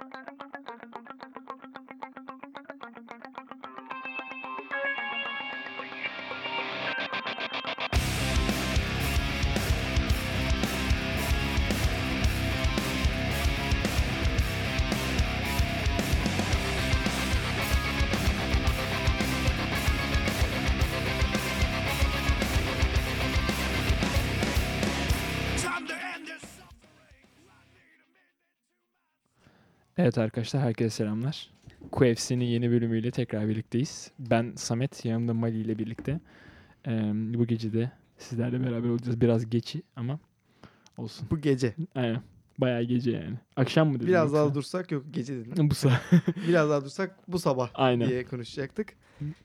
Thank you. Evet arkadaşlar herkese selamlar. QFC'nin yeni bölümüyle tekrar birlikteyiz. Ben Samet, yanımda Mali ile birlikte. Ee, bu gece de sizlerle beraber olacağız. Biraz geçi ama olsun. Bu gece. Aynen. Bayağı gece yani. Akşam mı dedin? Biraz daha yoksa? dursak yok gece dedim. Bu sa- Biraz daha dursak bu sabah Aynen. diye konuşacaktık.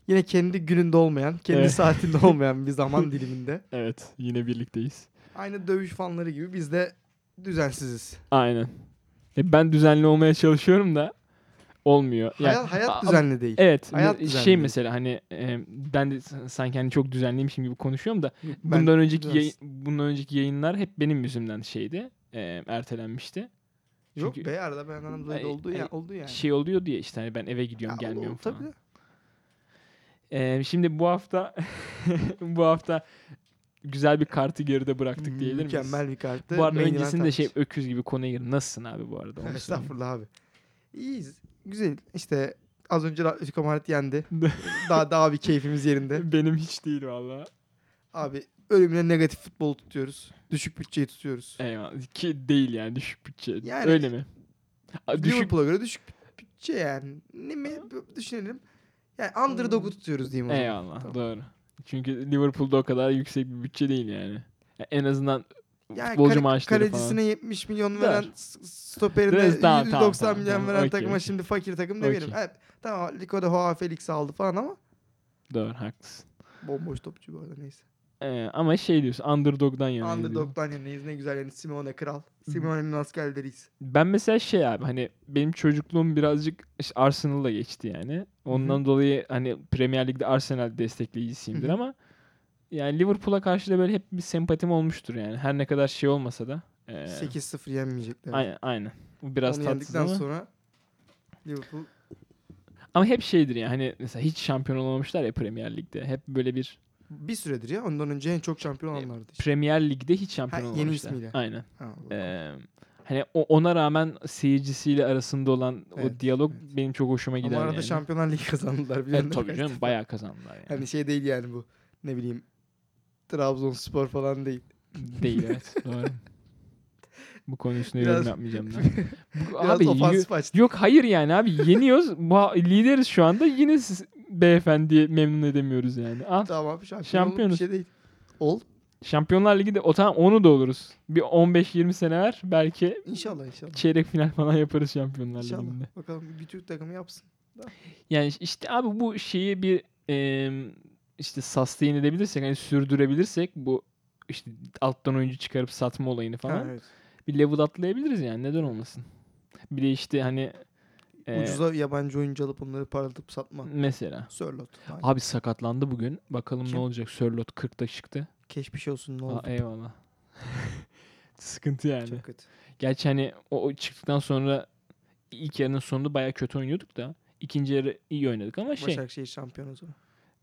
Yine kendi gününde olmayan, kendi Evet. saatinde olmayan bir zaman diliminde. Evet yine birlikteyiz. Aynı dövüş fanları gibi biz de düzensiziz. Aynen. E, ben düzenli olmaya çalışıyorum da olmuyor. Yani- hayat düzenli değil. Evet. Hayat şey düzenli mesela hani e, ben de sanki hani çok düzenliymişim gibi konuşuyorum da Ben bundan önceki biraz- yayın, bundan önceki yayınlar hep benim yüzümden şeydi. e, ertelenmişti. Yok çünkü- be arada ben anlamda Ay- oldu ya oldu yani. Şey oluyor diye işte hani ben eve gidiyorum Ya, gelmiyorum oldu falan. tabii. E, şimdi bu hafta bu hafta güzel bir kartı geride bıraktık diyebilir miyiz? Mükemmel bir karttı. Bu arada Main öncesinde şey öküz gibi konuya girdim. Nasılsın abi bu arada? Estağfurullah abi. İyiyiz. Güzel. İşte az önce Atletico Madrid yendi. daha daha bir keyfimiz yerinde. Benim hiç değil valla. Abi ölümüne negatif futbol tutuyoruz. Düşük bütçeyi tutuyoruz. Eyvallah. Ki değil yani düşük bütçe. Yani- Öyle mi? Düşük Liverpool'a göre düşük bütçe yani. Ne mi düşünelim. Yani underdog'u tutuyoruz diyeyim o zaman. Eyvallah Tamam. doğru. Çünkü Liverpool'da o kadar yüksek bir bütçe değil yani. Ya en azından Yani futbolcu kale- maaşları kalecisine 70 milyon veren s- stoperine Biraz daha, 190 tamam, tamam, milyon tamam. veren Okey, takıma şimdi fakir takım demeyelim. Okey. Evet, tamam Lico'da Hoa Felix aldı falan ama doğru haklısın. bomboş topçu bu arada neyse. Ee, ama şey diyorsun underdog'dan yana. Underdog'dan yanayız ne güzel yani Simone kral. Simone'nin askerleriyiz. Ben mesela şey abi hani benim çocukluğum birazcık işte Arsenal'la geçti yani. Ondan dolayı hani Premier Lig'de Arsenal destekleyicisiyimdir Hı hı. ama yani Liverpool'a karşı da böyle hep bir sempatim olmuştur yani. Her ne kadar şey olmasa da. ee, 8-0 yenmeyecekler. Aynen aynen. Bu biraz Onu tatsız ama. sonra Liverpool Ama hep şeydir yani hani mesela hiç şampiyon olamamışlar ya Premier Lig'de. Hep böyle bir bir süredir ya ondan önce en çok şampiyon olanlardı. işte. Premier Lig'de hiç şampiyon Ha, yeni ismiyle. Aynen. Ha, Ee, hani o, ona rağmen seyircisiyle arasında olan o Evet, diyalog evet. benim çok hoşuma gider Ama arada yani. Şampiyonlar Ligi kazandılar. Evet, tabii canım bayağı kazandılar yani. Hani şey değil yani bu. Ne bileyim Trabzonspor falan değil. Değil evet doğru. Bu konu üstüne Biraz- yorum yapmayacağım ben. Bu- Biraz abi. Yok hayır yani abi yeniyoruz. Lideriz şu anda. Yine siz beyefendiyi memnun edemiyoruz yani. Al. Tamam şampiyon Şampiyonuz. bir şey değil. Ol. Şampiyonlar Ligi'de o tamam onu da oluruz. Bir 15-20 sene ver belki İnşallah inşallah. çeyrek final falan yaparız Şampiyonlar İnşallah. Ligi'nde. Bakalım bir Türk takımı yapsın. Yani işte abi bu şeyi bir em, işte sustain edebilirsek hani sürdürebilirsek bu işte alttan oyuncu çıkarıp satma olayını falan Ha, evet. bir level atlayabiliriz yani neden olmasın. Bir de işte hani e, Ucuza yabancı oyuncu alıp onları parlatıp satma. mesela Sörlot. Aynen. abi sakatlandı bugün. Bakalım Kim? ne olacak. Sörlot 40'ta çıktı. Keşmiş olsun ne Aa, oldu. eyvallah. Sıkıntı yani. Çok kötü. Gerçi hani o, o çıktıktan sonra ilk yarının sonunda bayağı kötü oynuyorduk da ikinci yarı iyi oynadık ama şey Başakşehir şampiyon o zaman.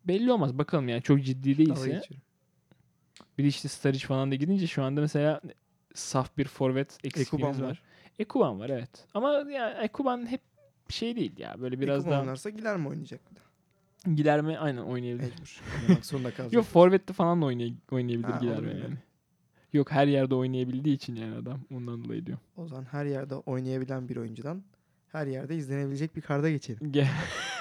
belli olmaz bakalım yani çok ciddi değilse. Bir de işte Sturridge falan da gidince şu anda mesela saf bir forvet eksikliğimiz Ekuban var. var. Ekuban var evet. Ama yani Ekuban hep şey değil ya. Böyle biraz daha oynarsa gider mi oynayacak? Giderme aynen oynayabilir. Mecbur. Oynamak zorunda kalacak. Yok forvette falan da oynay oynayabilir Ha, olur mu? yani. Yok her yerde oynayabildiği için yani adam. Ondan dolayı diyorum. O zaman her yerde oynayabilen bir oyuncudan her yerde izlenebilecek bir karda geçelim. Ge-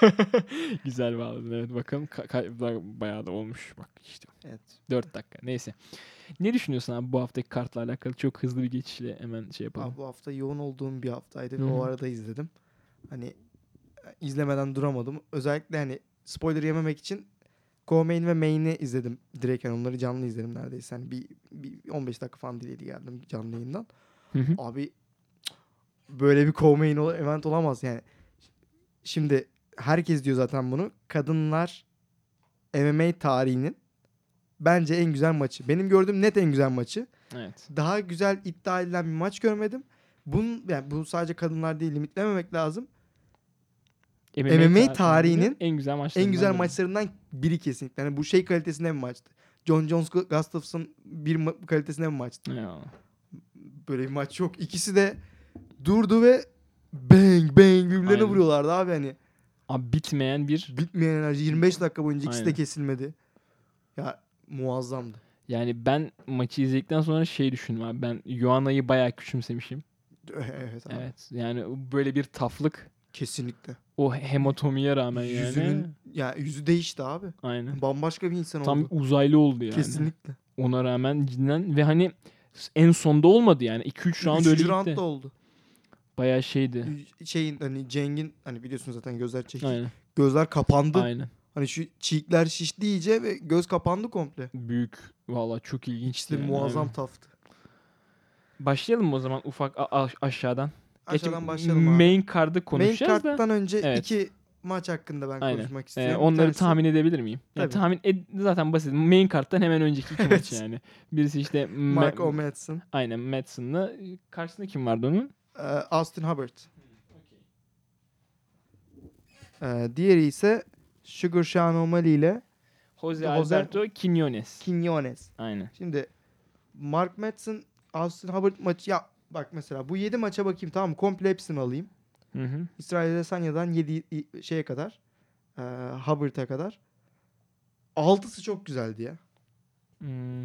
Güzel bağladın evet bakalım ka- ka- ba- bayağı da olmuş bak işte Evet. 4 dakika neyse. Ne düşünüyorsun abi bu haftaki kartla alakalı çok hızlı bir geçişle hemen şey yapalım. Abi bu hafta yoğun olduğum bir haftaydı ve o arada izledim. Hani e, izlemeden duramadım. Özellikle hani spoiler yememek için co-main ve main'i izledim. Direkt yani onları canlı izledim neredeyse. Hani bir, bir 15 dakika falan dileydi geldim canlı yayından. Hı hı. Abi böyle bir co-main event olamaz yani. Şimdi herkes diyor zaten bunu. Kadınlar MMA tarihinin bence en güzel maçı. Benim gördüğüm net en güzel maçı. Evet. Daha güzel iddia edilen bir maç görmedim. Bunun yani bu sadece kadınlar değil limitlememek lazım. MMA, MMA tarihinin en güzel maçlarından En güzel biri. maçlarından biri kesinlikle. Yani bu şey kalitesinde bir maçtı. John Jones Gustafsson bir ma- kalitesinde bir maçtı. Ya. Böyle bir maç yok. İkisi de durdu ve bang bang birbirlerine Aynen. vuruyorlardı abi hani. Abi bitmeyen bir Bitmeyen enerji 25 dakika boyunca ikisi de Aynen. kesilmedi. Ya muazzamdı. yani ben maçı izledikten sonra şey düşündüm abi ben Yoana'yı bayağı küçümsemişim. Evet abi. Evet. Yani böyle bir taflık Kesinlikle. O hematomiye rağmen yani. Yüzünün ya yüzü değişti abi. Aynen. Bambaşka bir insan Tam oldu. uzaylı oldu yani. Kesinlikle. Ona rağmen cidden ve hani en sonda olmadı yani. 2-3 round öyle gitti. roundda oldu. Bayağı şeydi. Şeyin hani Ceng'in hani biliyorsun zaten gözler çekik. Aynen. Gözler kapandı. Aynen. Hani şu çiğikler şişti iyice ve göz kapandı komple. Büyük. Valla çok ilginçti. İşte yani muazzam taftı. Başlayalım mı o zaman ufak aşağıdan? Aşağıdan başlayalım abi. Main card'ı Main konuşacağız da. karttan önce Evet. iki maç hakkında ben Aynen. konuşmak Ee, istiyorum. Bir onları tanesi- tahmin edebilir miyim? Yani Tabii. tahmin ed- zaten basit. Main karttan hemen önceki iki maç yani. Birisi işte Mark Ma- O'Madsen, Aynen Madsen'la. Karşısında kim vardı onun? e, Austin Hubbard. E, diğeri ise Sugar Sean O'Malley ile Jose Jose- Alberto Quinones. Quinones. Aynen. Şimdi Mark Madsen, Austin Hubbard maçı ya bak mesela bu 7 maça bakayım tamam mı? Komple hepsini alayım. Hı hı. İsrail Adesanya'dan 7 şeye kadar e, Hubbard'a kadar. Altısı çok güzeldi ya. Hmm,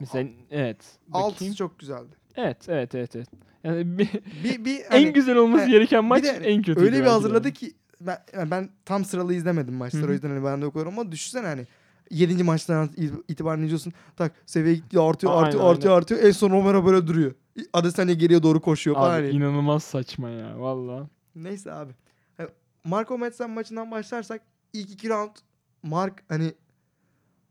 mesela evet. Bakayım. Altısı çok güzeldi. Evet, evet, evet, evet. Yani bir, Bir, bir hani- en güzel olması he, gereken maç de en kötü. Öyle bir hazırladı ki ben, yani ben tam sıralı izlemedim maçları o yüzden hani ben de okuyorum ama düşünsene hani 7. maçtan itibaren izliyorsun. Tak seviye gidiyor artıyor Aynen, artıyor artıyor artıyor. En son Romero böyle duruyor. Adesanya geriye doğru koşuyor falan. Abi inanılmaz saçma ya valla. Neyse abi. Hani Marco Madsen maçından başlarsak ilk iki round Mark hani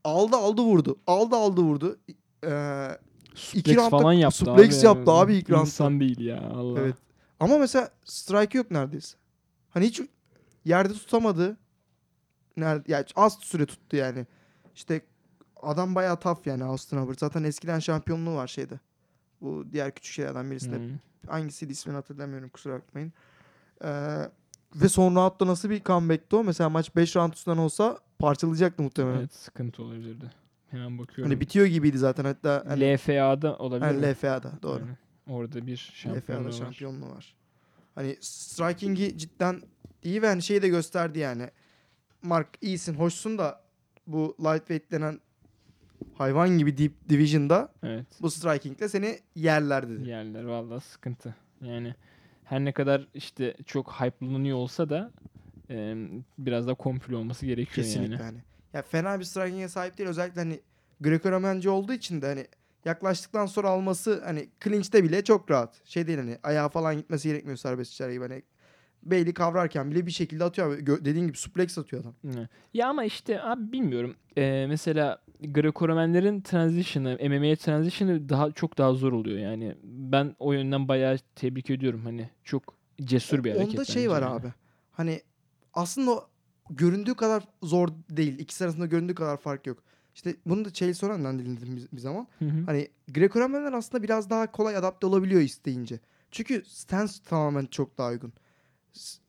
aldı aldı vurdu. Aldı aldı vurdu. Ee, Suplex roundda falan yaptı suplex abi. yaptı abi ilk roundda. İnsan değil ya Allah. Evet. Ama mesela strike yok neredeyse. Hani hiç yerde tutamadı. Nerede, yani az süre tuttu yani. İşte adam bayağı tough yani Austin Hubbard. Zaten eskiden şampiyonluğu var şeyde. Bu diğer küçük şeylerden birisinde. Hı. Hangisiydi ismini hatırlamıyorum kusura bakmayın. Ee, ve son roundda nasıl bir comeback'ti o? Mesela maç 5 round üstünden olsa parçalayacaktı muhtemelen. Evet sıkıntı olabilirdi. Hemen bakıyorum. Hani bitiyor gibiydi zaten hatta. Hani, LFA'da olabilir mi? LFA'da doğru. Aynen. Orada bir LFA'da şampiyonluğu var. şampiyonluğu var. Hani striking'i cidden iyi ve hani şeyi de gösterdi yani. Mark iyisin, hoşsun da bu lightweight denen hayvan gibi deep division'da Evet. bu striking'le seni yerler dedi. Yerler valla sıkıntı. Yani her ne kadar işte çok hype'lanıyor olsa da e, biraz da komplo olması gerekiyor Kesinlikle yani. hani. Ya fena bir striking'e sahip değil. Özellikle hani Greco-Romenci olduğu için de hani yaklaştıktan sonra alması hani clinch'te bile çok rahat. Şey değil hani ayağa falan gitmesi gerekmiyor serbest içeri gibi. Hani Bailey kavrarken bile bir şekilde atıyor. abi. Gö- Dediğin gibi suplex atıyor adam. Ya ama işte abi bilmiyorum. E, mesela Greco-Romenlerin transition'ı, MMA transition'ı daha çok daha zor oluyor yani. Ben o yönden bayağı tebrik ediyorum hani. Çok cesur bir hareket. Onda şey var yani. abi. Hani aslında göründüğü kadar zor değil. İkisi arasında göründüğü kadar fark yok. İşte bunu da Chael Soren'den dinledim bir, bir zaman. Hı hı. Hani Greco-Romenler aslında biraz daha kolay adapte olabiliyor isteyince. Çünkü stance tamamen çok daha uygun.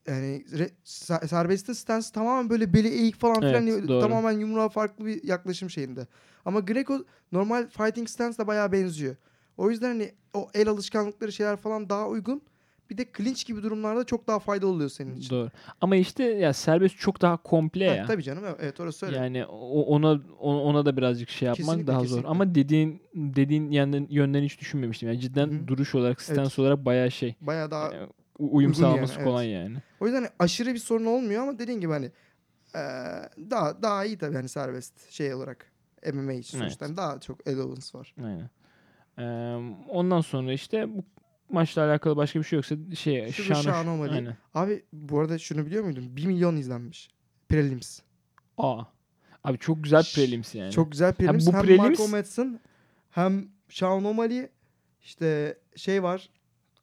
Yani re- ser- serbestte stance tamamen böyle beli eğik falan filan Evet, doğru. tamamen yumruğa farklı bir yaklaşım şeyinde. Ama Greco normal fighting stance'la bayağı benziyor. O yüzden hani o el alışkanlıkları şeyler falan daha uygun. Bir de clinch gibi durumlarda çok daha faydalı oluyor senin için. Doğru. Ama işte ya serbest çok daha komple Ha, ya. tabii canım evet, orası öyle. Yani ona ona da birazcık şey yapmak Kesinlikle, daha kesinlikle. zor. Ama dediğin dediğin yönden, yönden hiç düşünmemiştim. Yani cidden Hı hı. duruş olarak, stance Evet. olarak bayağı şey. bayağı daha u- uyum uygun yani, sağlaması evet. kolay yani. O yüzden hani aşırı bir sorun olmuyor ama dediğin gibi hani daha daha iyi tabii hani serbest şey olarak MMA için Evet. sonuçta hani daha çok allowance var. Aynen. Ee, ondan sonra işte bu maçla alakalı başka bir şey yoksa şey Şu Şano- Sean O'Malley. Aynen. Abi bu arada şunu biliyor muydun? 1 milyon izlenmiş. Prelims. Aa. Abi çok güzel prelims yani. Çok güzel prelims. bu hem prelims- Marco Madsen hem Sean O'Malley işte şey var.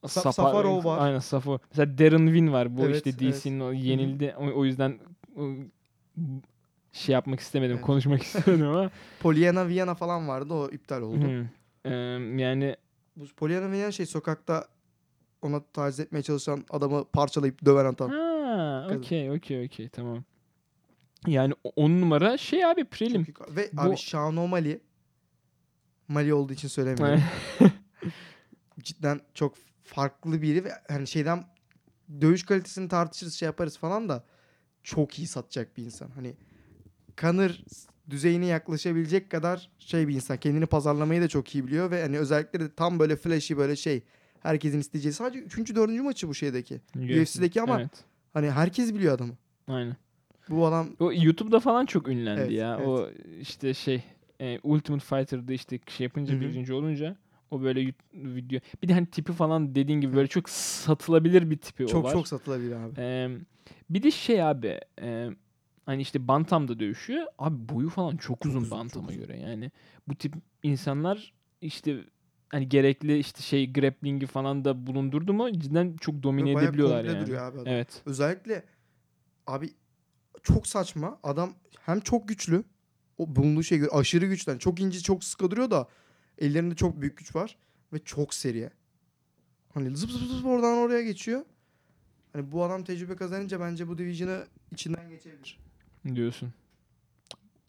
Sa- Safarov var. Aynen Safarov. Mesela Darren Win var. Bu Evet, işte DC'nin o yenildi. O, o yüzden o, şey yapmak istemedim. Evet. Konuşmak istemedim ama. Polyana Viana falan vardı o iptal oldu. Hı. Ee, yani Bu Polyana Viana şey sokakta ona taciz etmeye çalışan adamı parçalayıp döven adam. Ha, okey, okey, okey, tamam. Yani on numara şey abi prelim. Ve Bu- abi Sean O'Malley Mali olduğu için söylemiyorum. Cidden çok farklı biri ve hani şeyden dövüş kalitesini tartışırız şey yaparız falan da çok iyi satacak bir insan. Hani Conor düzeyine yaklaşabilecek kadar şey bir insan. Kendini pazarlamayı da çok iyi biliyor ve hani özellikle de tam böyle flashy böyle şey herkesin isteyeceği. Sadece 3. 4. maçı bu şeydeki. UFC'deki ama Evet, hani herkes biliyor adamı. aynen. Bu adam O YouTube'da falan çok ünlendi Evet, ya. evet. O işte şey e, Ultimate Fighter'da işte şey yapınca Hı hı. birinci olunca o böyle video. Bir de hani tipi falan dediğin gibi böyle çok satılabilir bir tipi o çok var. çok satılabilir abi. Ee, bir de şey abi e, hani işte Bantam'da dövüşüyor. Abi boyu falan çok uzun uzun, çok Bantam'a uzun. göre. Yani bu tip insanlar işte hani gerekli işte şey grappling'i falan da bulundurdu mu cidden çok domine bayağı edebiliyorlar yani. duruyor abi adam. Evet. Özellikle abi çok saçma. Adam hem çok güçlü. O bulunduğu göre aşırı. Yani çok ince çok sıkı duruyor da ellerinde çok büyük güç var. Ve çok seri. Hani zıp zıp zıp oradan oraya geçiyor. Hani bu adam tecrübe kazanınca bence bu division'ı içinden geçebilir. Diyorsun.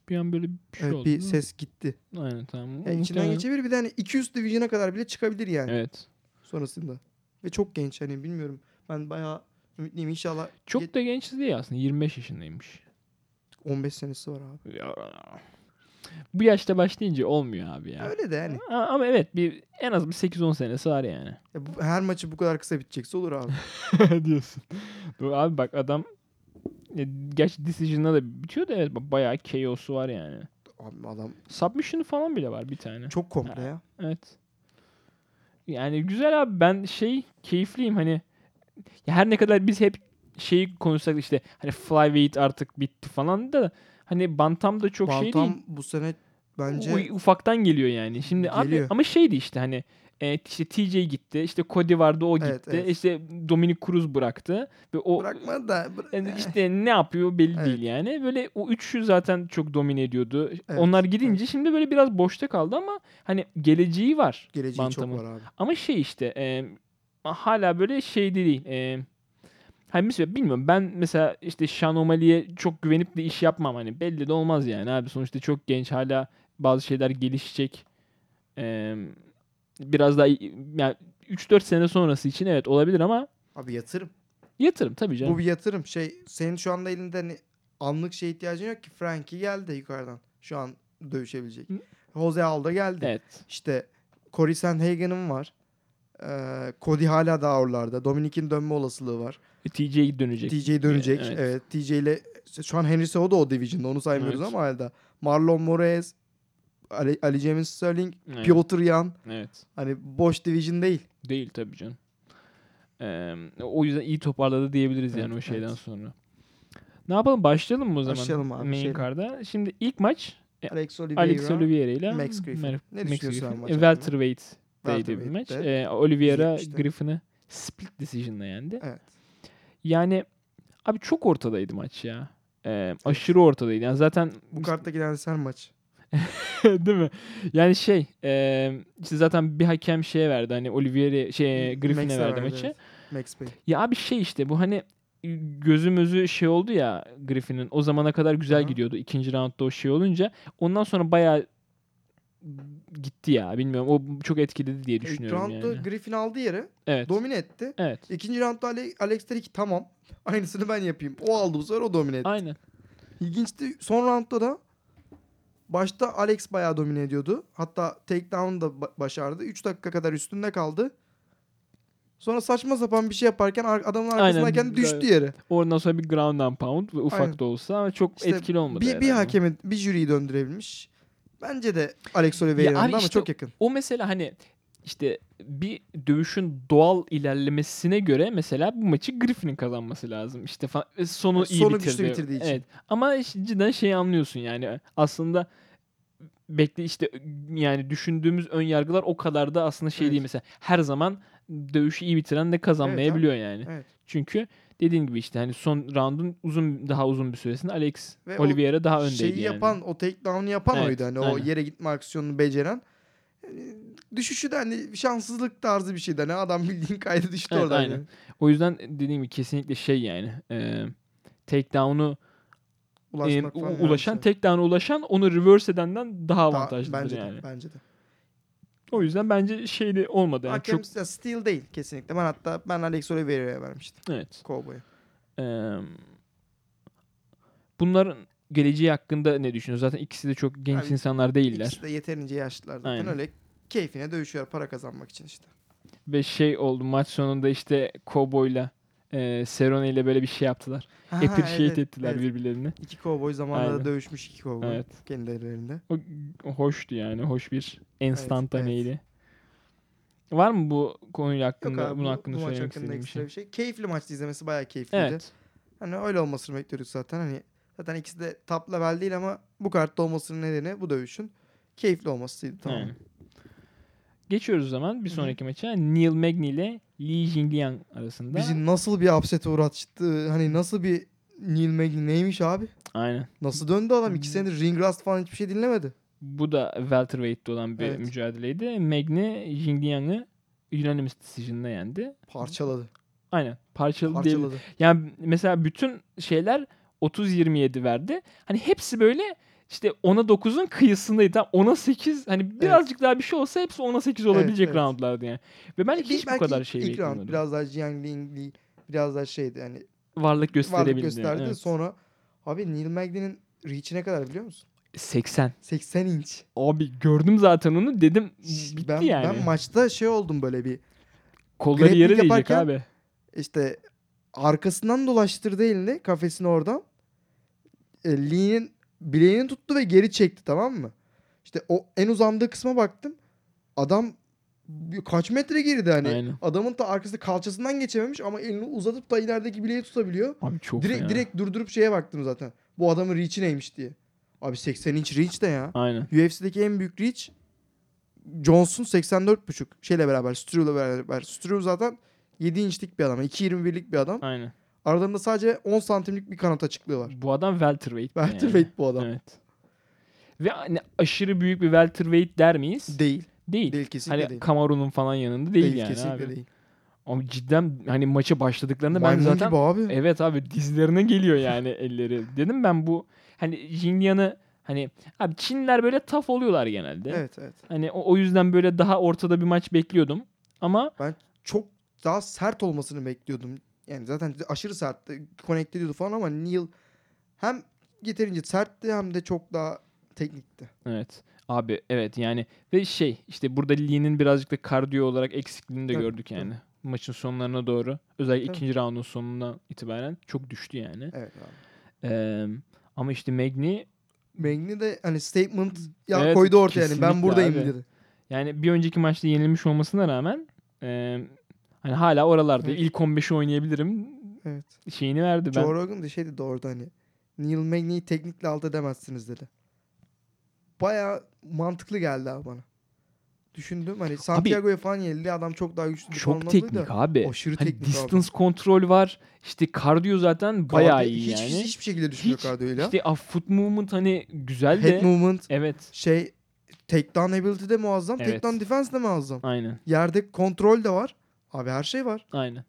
Bir an böyle bir şey evet oldu. bir ses gitti. Aynen tamam. Yani içinden Muhtemelen- geçebilir bir de hani 200 division'a kadar bile çıkabilir yani Evet. sonrasında. Ve çok genç hani bilmiyorum. Ben bayağı ümitliyim inşallah. Çok da genç değil aslında. 25 yaşındaymış. 15 senesi var abi. Ya. Bu yaşta başlayınca olmuyor abi ya. Öyle de yani. A- Ama evet bir en az bir 8-10 senesi var yani. Ya bu- her maçı bu kadar kısa bitecekse olur abi. diyorsun. Doğru abi bak adam ya, gerçi Decision'da da bitiyor da evet ba- bayağı KO'su var yani. Abi adam Submission'ı falan bile var bir tane. çok komple ya. Evet. Yani güzel abi ben şey keyifliyim hani her ne kadar biz hep şeyi konuşsak işte hani flyweight artık bitti falan da hani bantam da çok şey değil. Bantam bu sene bence U- ufaktan geliyor yani. Şimdi abi Geliyor. ama şeydi işte hani e, işte TJ gitti, işte Cody vardı o gitti, Evet, evet. işte Dominic Cruz bıraktı ve o bırakmadı da bıra- eh, işte ne yapıyor belli Evet. değil yani. Böyle o üçü zaten çok domine ediyordu. Evet, Onlar gidince şimdi böyle biraz boşta kaldı ama hani geleceği var. geleceği Bantam'ın. çok var abi. Ama şey işte e, hala böyle şey değil. E, hani mesela bilmiyorum ben mesela işte Sean O'Malley'e çok güvenip de iş yapmam hani belli de olmaz yani abi sonuçta çok genç hala bazı şeyler gelişecek. E, biraz daha yani 3-4 sene sonrası için evet olabilir ama Abi yatırım. yatırım tabii canım. Bu bir yatırım. Şey senin şu anda elinde hani anlık şey ihtiyacın yok ki. Frankie geldi yukarıdan. Şu an dövüşebilecek. Hı. Jose Aldo geldi. Evet. İşte Corey Sandhagen'ın var. Ee, Cody hala daha oralarda. Dominic'in dönme olasılığı var. TJ dönecek. TJ dönecek. Evet. Evet. TJ ile şu an Henry Cejudo da o division'da onu saymıyoruz Evet. ama hala. Marlon Moraes, Ali, Ali James Sterling, Evet. Piotr Yan. evet. Hani boş division değil. Değil tabii canım. Ee, o yüzden iyi toparladı diyebiliriz yani Evet, o şeyden evet. sonra. Ne yapalım? Başlayalım mı o zaman? Başlayalım abi, Main şeyle. card'a. Şimdi ilk maç Alex Oliveira. Alex Oliveira ile Max Griffin. Mer- Ne Max düşünüyorsun Griffin. E, hakkında? Welterweight'teydi bir maç. Ee, Oliveira 170'te. Griffin'i split decision'la yendi. Evet. Yani abi çok ortadaydı maç ya. Ee, aşırı ortadaydı. Yani zaten Bu kartta giden sen maç. değil mi? Yani şey, e, işte zaten bir hakem şeye verdi. Hani Oliveira şey Griffin'e verdi verdi, maçı. evet. Max Payne. Ya abi şey işte bu hani gözümüzü şey oldu ya Griffin'in o zamana kadar güzel Aha. gidiyordu. İkinci roundda o şey olunca ondan sonra bayağı gitti ya bilmiyorum o çok etkiledi diye İlk düşünüyorum roundda yani. Griffin aldı yeri. Evet. Domine etti. evet. İkinci roundda Ale- Alex dedi ki tamam. Aynısını ben yapayım. O aldı bu sefer o domine etti. Aynen. İlginçti. Son roundda da başta Alex bayağı domine ediyordu. Hatta takedown da ba- başardı. 3 dakika kadar üstünde kaldı. Sonra saçma sapan bir şey yaparken ar- adamın arkasındayken Aynen. düştü yere. Oradan sonra bir ground and pound ufak Aynen. da olsa ama çok İşte etkili olmadı. Bir, bir herhalde. hakemi, bir jüriyi döndürebilmiş. Bence de Alex Ya Oliveira'nın ama işte çok yakın. O mesela hani işte bir dövüşün doğal ilerlemesine göre mesela bu maçı Griffin'in kazanması lazım. İşte fa- e, sonu Yani iyi sonu bitirdi. güçlü bitirdiği için. Evet. Ama cidden şeyi anlıyorsun yani aslında bekle işte yani düşündüğümüz ön yargılar o kadar da aslında şey Evet. değil mesela. Her zaman dövüşü iyi bitiren de kazanmayabiliyor yani. Evet. Çünkü dediğin gibi işte hani son roundun uzun daha uzun bir süresinde Alex Ve o Oliveira daha öndeydi Şeyi yani. yapan, o takedown'u yapan Evet, oydu. Hani o aynen. yere gitme aksiyonunu beceren. düşüşü de hani şanssızlık tarzı bir şeydi. Hani adam bildiğin kaydı düştü Evet, oradan. aynen. yani. O yüzden dediğim gibi kesinlikle şey yani. E, takedown'u e, ulaşan, yani. takedown'a ulaşan onu reverse edenden daha Daha- avantajlıdır bence yani. De, bence de. O yüzden bence şeyli olmadı yani. Hakem Çok ya steal değil kesinlikle. Ben hatta ben Alex Oliveira'ya vermiştim. evet. Cowboy'a. Eee, bunların geleceği hakkında ne düşünüyorsun? Zaten ikisi de çok genç Abi, insanlar değiller. İkisi de yeterince yaşlılar zaten. Aynen. Öyle keyfine dövüşüyor para kazanmak için işte. Ve şey oldu maç sonunda işte Cowboy'la eee Cerrone ile böyle bir şey yaptılar. Ha, Appreciate evet, ettiler evet. birbirlerini. İki cowboy zamanında Aynen. dövüşmüş iki cowboy. Evet. Kendi ellerinde. O, o hoştu yani. Hoş bir enstantaneydi. evet. Var mı bu konuyla Yok hakkında, abi bunun bu, hakkında bu maç söylemek hakkında istediğim bir şey? bir şey. Keyifli maçtı izlemesi bayağı keyifliydi. Evet. Hani öyle olmasını bekliyorduk zaten. Hani zaten ikisi de top level değil ama bu kartta olmasının nedeni bu dövüşün keyifli olmasıydı tamam. Yani. Geçiyoruz o zaman bir sonraki maça. Neil Magny ile Li Jingliang arasında. Bizi nasıl bir upset'e uğrattı. Hani nasıl bir Neil Magny neymiş abi? Aynen. Nasıl döndü adam? İki senedir ring rust falan hiçbir şey dinlemedi. Bu da welterweight'te olan bir Evet. mücadeleydi. Magny Jingliang'ı unanimous decision'la yendi. Parçaladı. Aynen. Parçalı değil. Parçaladı. Yani mesela bütün şeyler 30-27 verdi. Hani hepsi böyle işte 10'a 9'un kıyısındaydı. Tam 10'a 8 hani birazcık daha bir şey olsa hepsi 10'a 8 olabilecek evet. roundlardı yani. Ve ben Bir- hiç bu belki kadar şey ilk round biraz daha Jiang Ling Li biraz daha şeydi hani Varlık varlık gösterebildi. gösterdi. Evet. Sonra abi Neil Magny'nin reach'i ne kadar biliyor musun? 80. 80 inç. Abi gördüm zaten onu dedim bitti ben, yani. ben maçta şey oldum böyle bir Kolları yere değecek abi. işte arkasından dolaştırdı elini kafesini oradan. E, Lee'nin bileğini tuttu ve geri çekti tamam mı? İşte o en uzandığı kısma baktım. Adam kaç metre geride hani. Aynen. Adamın da arkasında kalçasından geçememiş ama elini uzatıp da ilerideki bileği tutabiliyor. Abi çok direkt direkt durdurup şeye baktım zaten. Bu adamın reach'i neymiş diye. Abi 80 inç reach de ya. Aynen. UFC'deki en büyük reach Johnson 84.5 şeyle beraber Struve'la beraber. Struve zaten 7 inçlik bir adam. 2.21'lik bir adam. Aynen. Aralarında sadece 10 santimlik bir kanat açıklığı var. Bu adam welterweight. yani. Welterweight bu adam. Evet. Ve hani aşırı büyük bir welterweight der miyiz? Değil. Değil. Değil kesinlikle Hani değil. Kamaru'nun falan yanında değil, yani kesinlikle abi. değil. Ama cidden hani maça başladıklarında ben Maymun zaten gibi abi. evet abi dizlerine geliyor yani elleri. Dedim ben bu hani Jinlian'ı hani abi Çinliler böyle tough oluyorlar genelde. Evet evet. Hani o, o yüzden böyle daha ortada bir maç bekliyordum. Ama Çok daha sert olmasını bekliyordum. Yani zaten aşırı sertti. Connect ediyordu falan ama Neil hem yeterince sertti hem de çok daha teknikti. evet abi evet yani ve şey işte burada Lee'nin birazcık da kardiyo olarak eksikliğini de Tabii, gördük yani. Maçın sonlarına doğru. Özellikle Tabii. ikinci roundun sonundan itibaren çok düştü yani. Evet abi. Ee, ama işte Magny Magny de hani statement ya Evet, koydu ortaya yani ben buradayım abi. dedi. Yani bir önceki maçta yenilmiş olmasına rağmen e, hani hala oralarda Evet. ilk 15'i oynayabilirim Evet. şeyini verdi ben. Joe Rogan da şey dedi orada hani Neil Magny'yi teknikle alt edemezsiniz dedi. Baya mantıklı geldi abi bana. Düşündüm hani Santiago'ya falan yenildi adam çok daha güçlü Çok teknik da. abi. Aşırı Hani teknik abi. distance kontrol var. İşte kardiyo zaten bayağı Kardiyo- iyi hiç, yani. Hiçbir şekilde düşmüyor Hiç, kardiyoyla. İşte a, foot movement hani güzel Head de. movement Evet. şey takedown ability de muazzam. Evet. Takedown defense de muazzam. Aynen. Yerde kontrol de var. Abi her şey var. Aynen.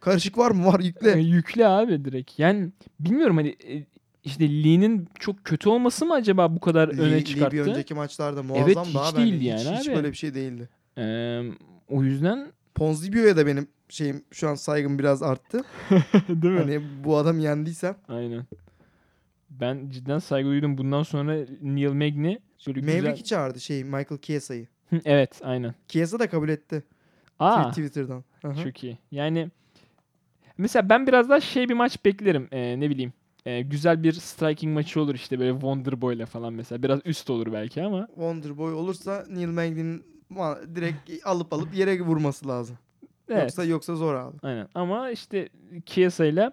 Karışık var mı? Var yükle. E, yükle abi direkt. Yani bilmiyorum hani e, işte Lee'nin çok kötü olması mı acaba bu kadar Lee- öne Lee çıkarttı? bir önceki maçlarda muazzam hiç da abi. değildi Hani hiç, yani hiç abi. böyle bir şey değildi. Ee, o yüzden Ponzibio'ya da benim şeyim şu an saygım biraz arttı. değil mi? hani bu adam yendiysem. Aynen. Ben cidden saygı duydum. Bundan sonra Neil Magny böyle güzel... Maverick'i çağırdı şey Michael Chiesa'yı. Evet aynen. Chiesa da kabul etti. Aa Twitter'dan. Hı. çok iyi. Yani mesela ben biraz daha şey bir maç beklerim. Ee, ne bileyim. Ee, güzel bir striking maçı olur işte böyle Wonder Boy'la falan mesela. Biraz üst olur belki ama. Wonderboy olursa Neil Magny'nin ma- direkt alıp alıp yere vurması lazım. Evet. Yoksa yoksa zor abi. Aynen. Ama işte Chiesa'yla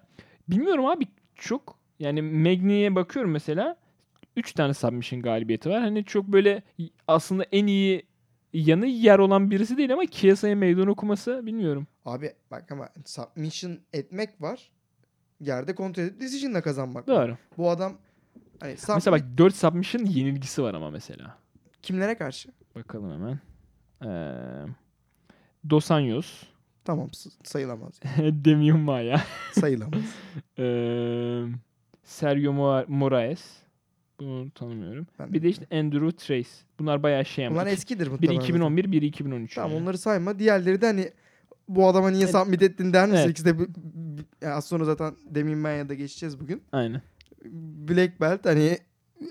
bilmiyorum abi çok yani Magny'ye bakıyorum mesela 3 tane submission galibiyeti var. Hani çok böyle aslında en iyi yanı yer olan birisi değil ama Chiesa'ya meydan okuması bilmiyorum. Abi bak ama submission etmek var. Yerde kontrol edip decision'la kazanmak var. Doğru. Bu adam hani sub- Mesela bak 4 submission yenilgisi var ama mesela. kimlere karşı? Bakalım hemen. Ee, Dos Anjos. Tamam sayılamaz. Demian Maia. sayılamaz. Ee, Sergio Mo- Moraes. Bunu tanımıyorum. Ben Bir de işte Andrew Trace. Bunlar bayağı şey ama. Bunlar eskidir Biri muhtemelen. zaten. 2011, biri 2013. Tamam yani. onları sayma. Diğerleri de hani bu adama niye Evet. submit ettin der misin? Evet. İkisi de yani az sonra zaten Demin Manya'da geçeceğiz bugün. Aynen. Black Belt hani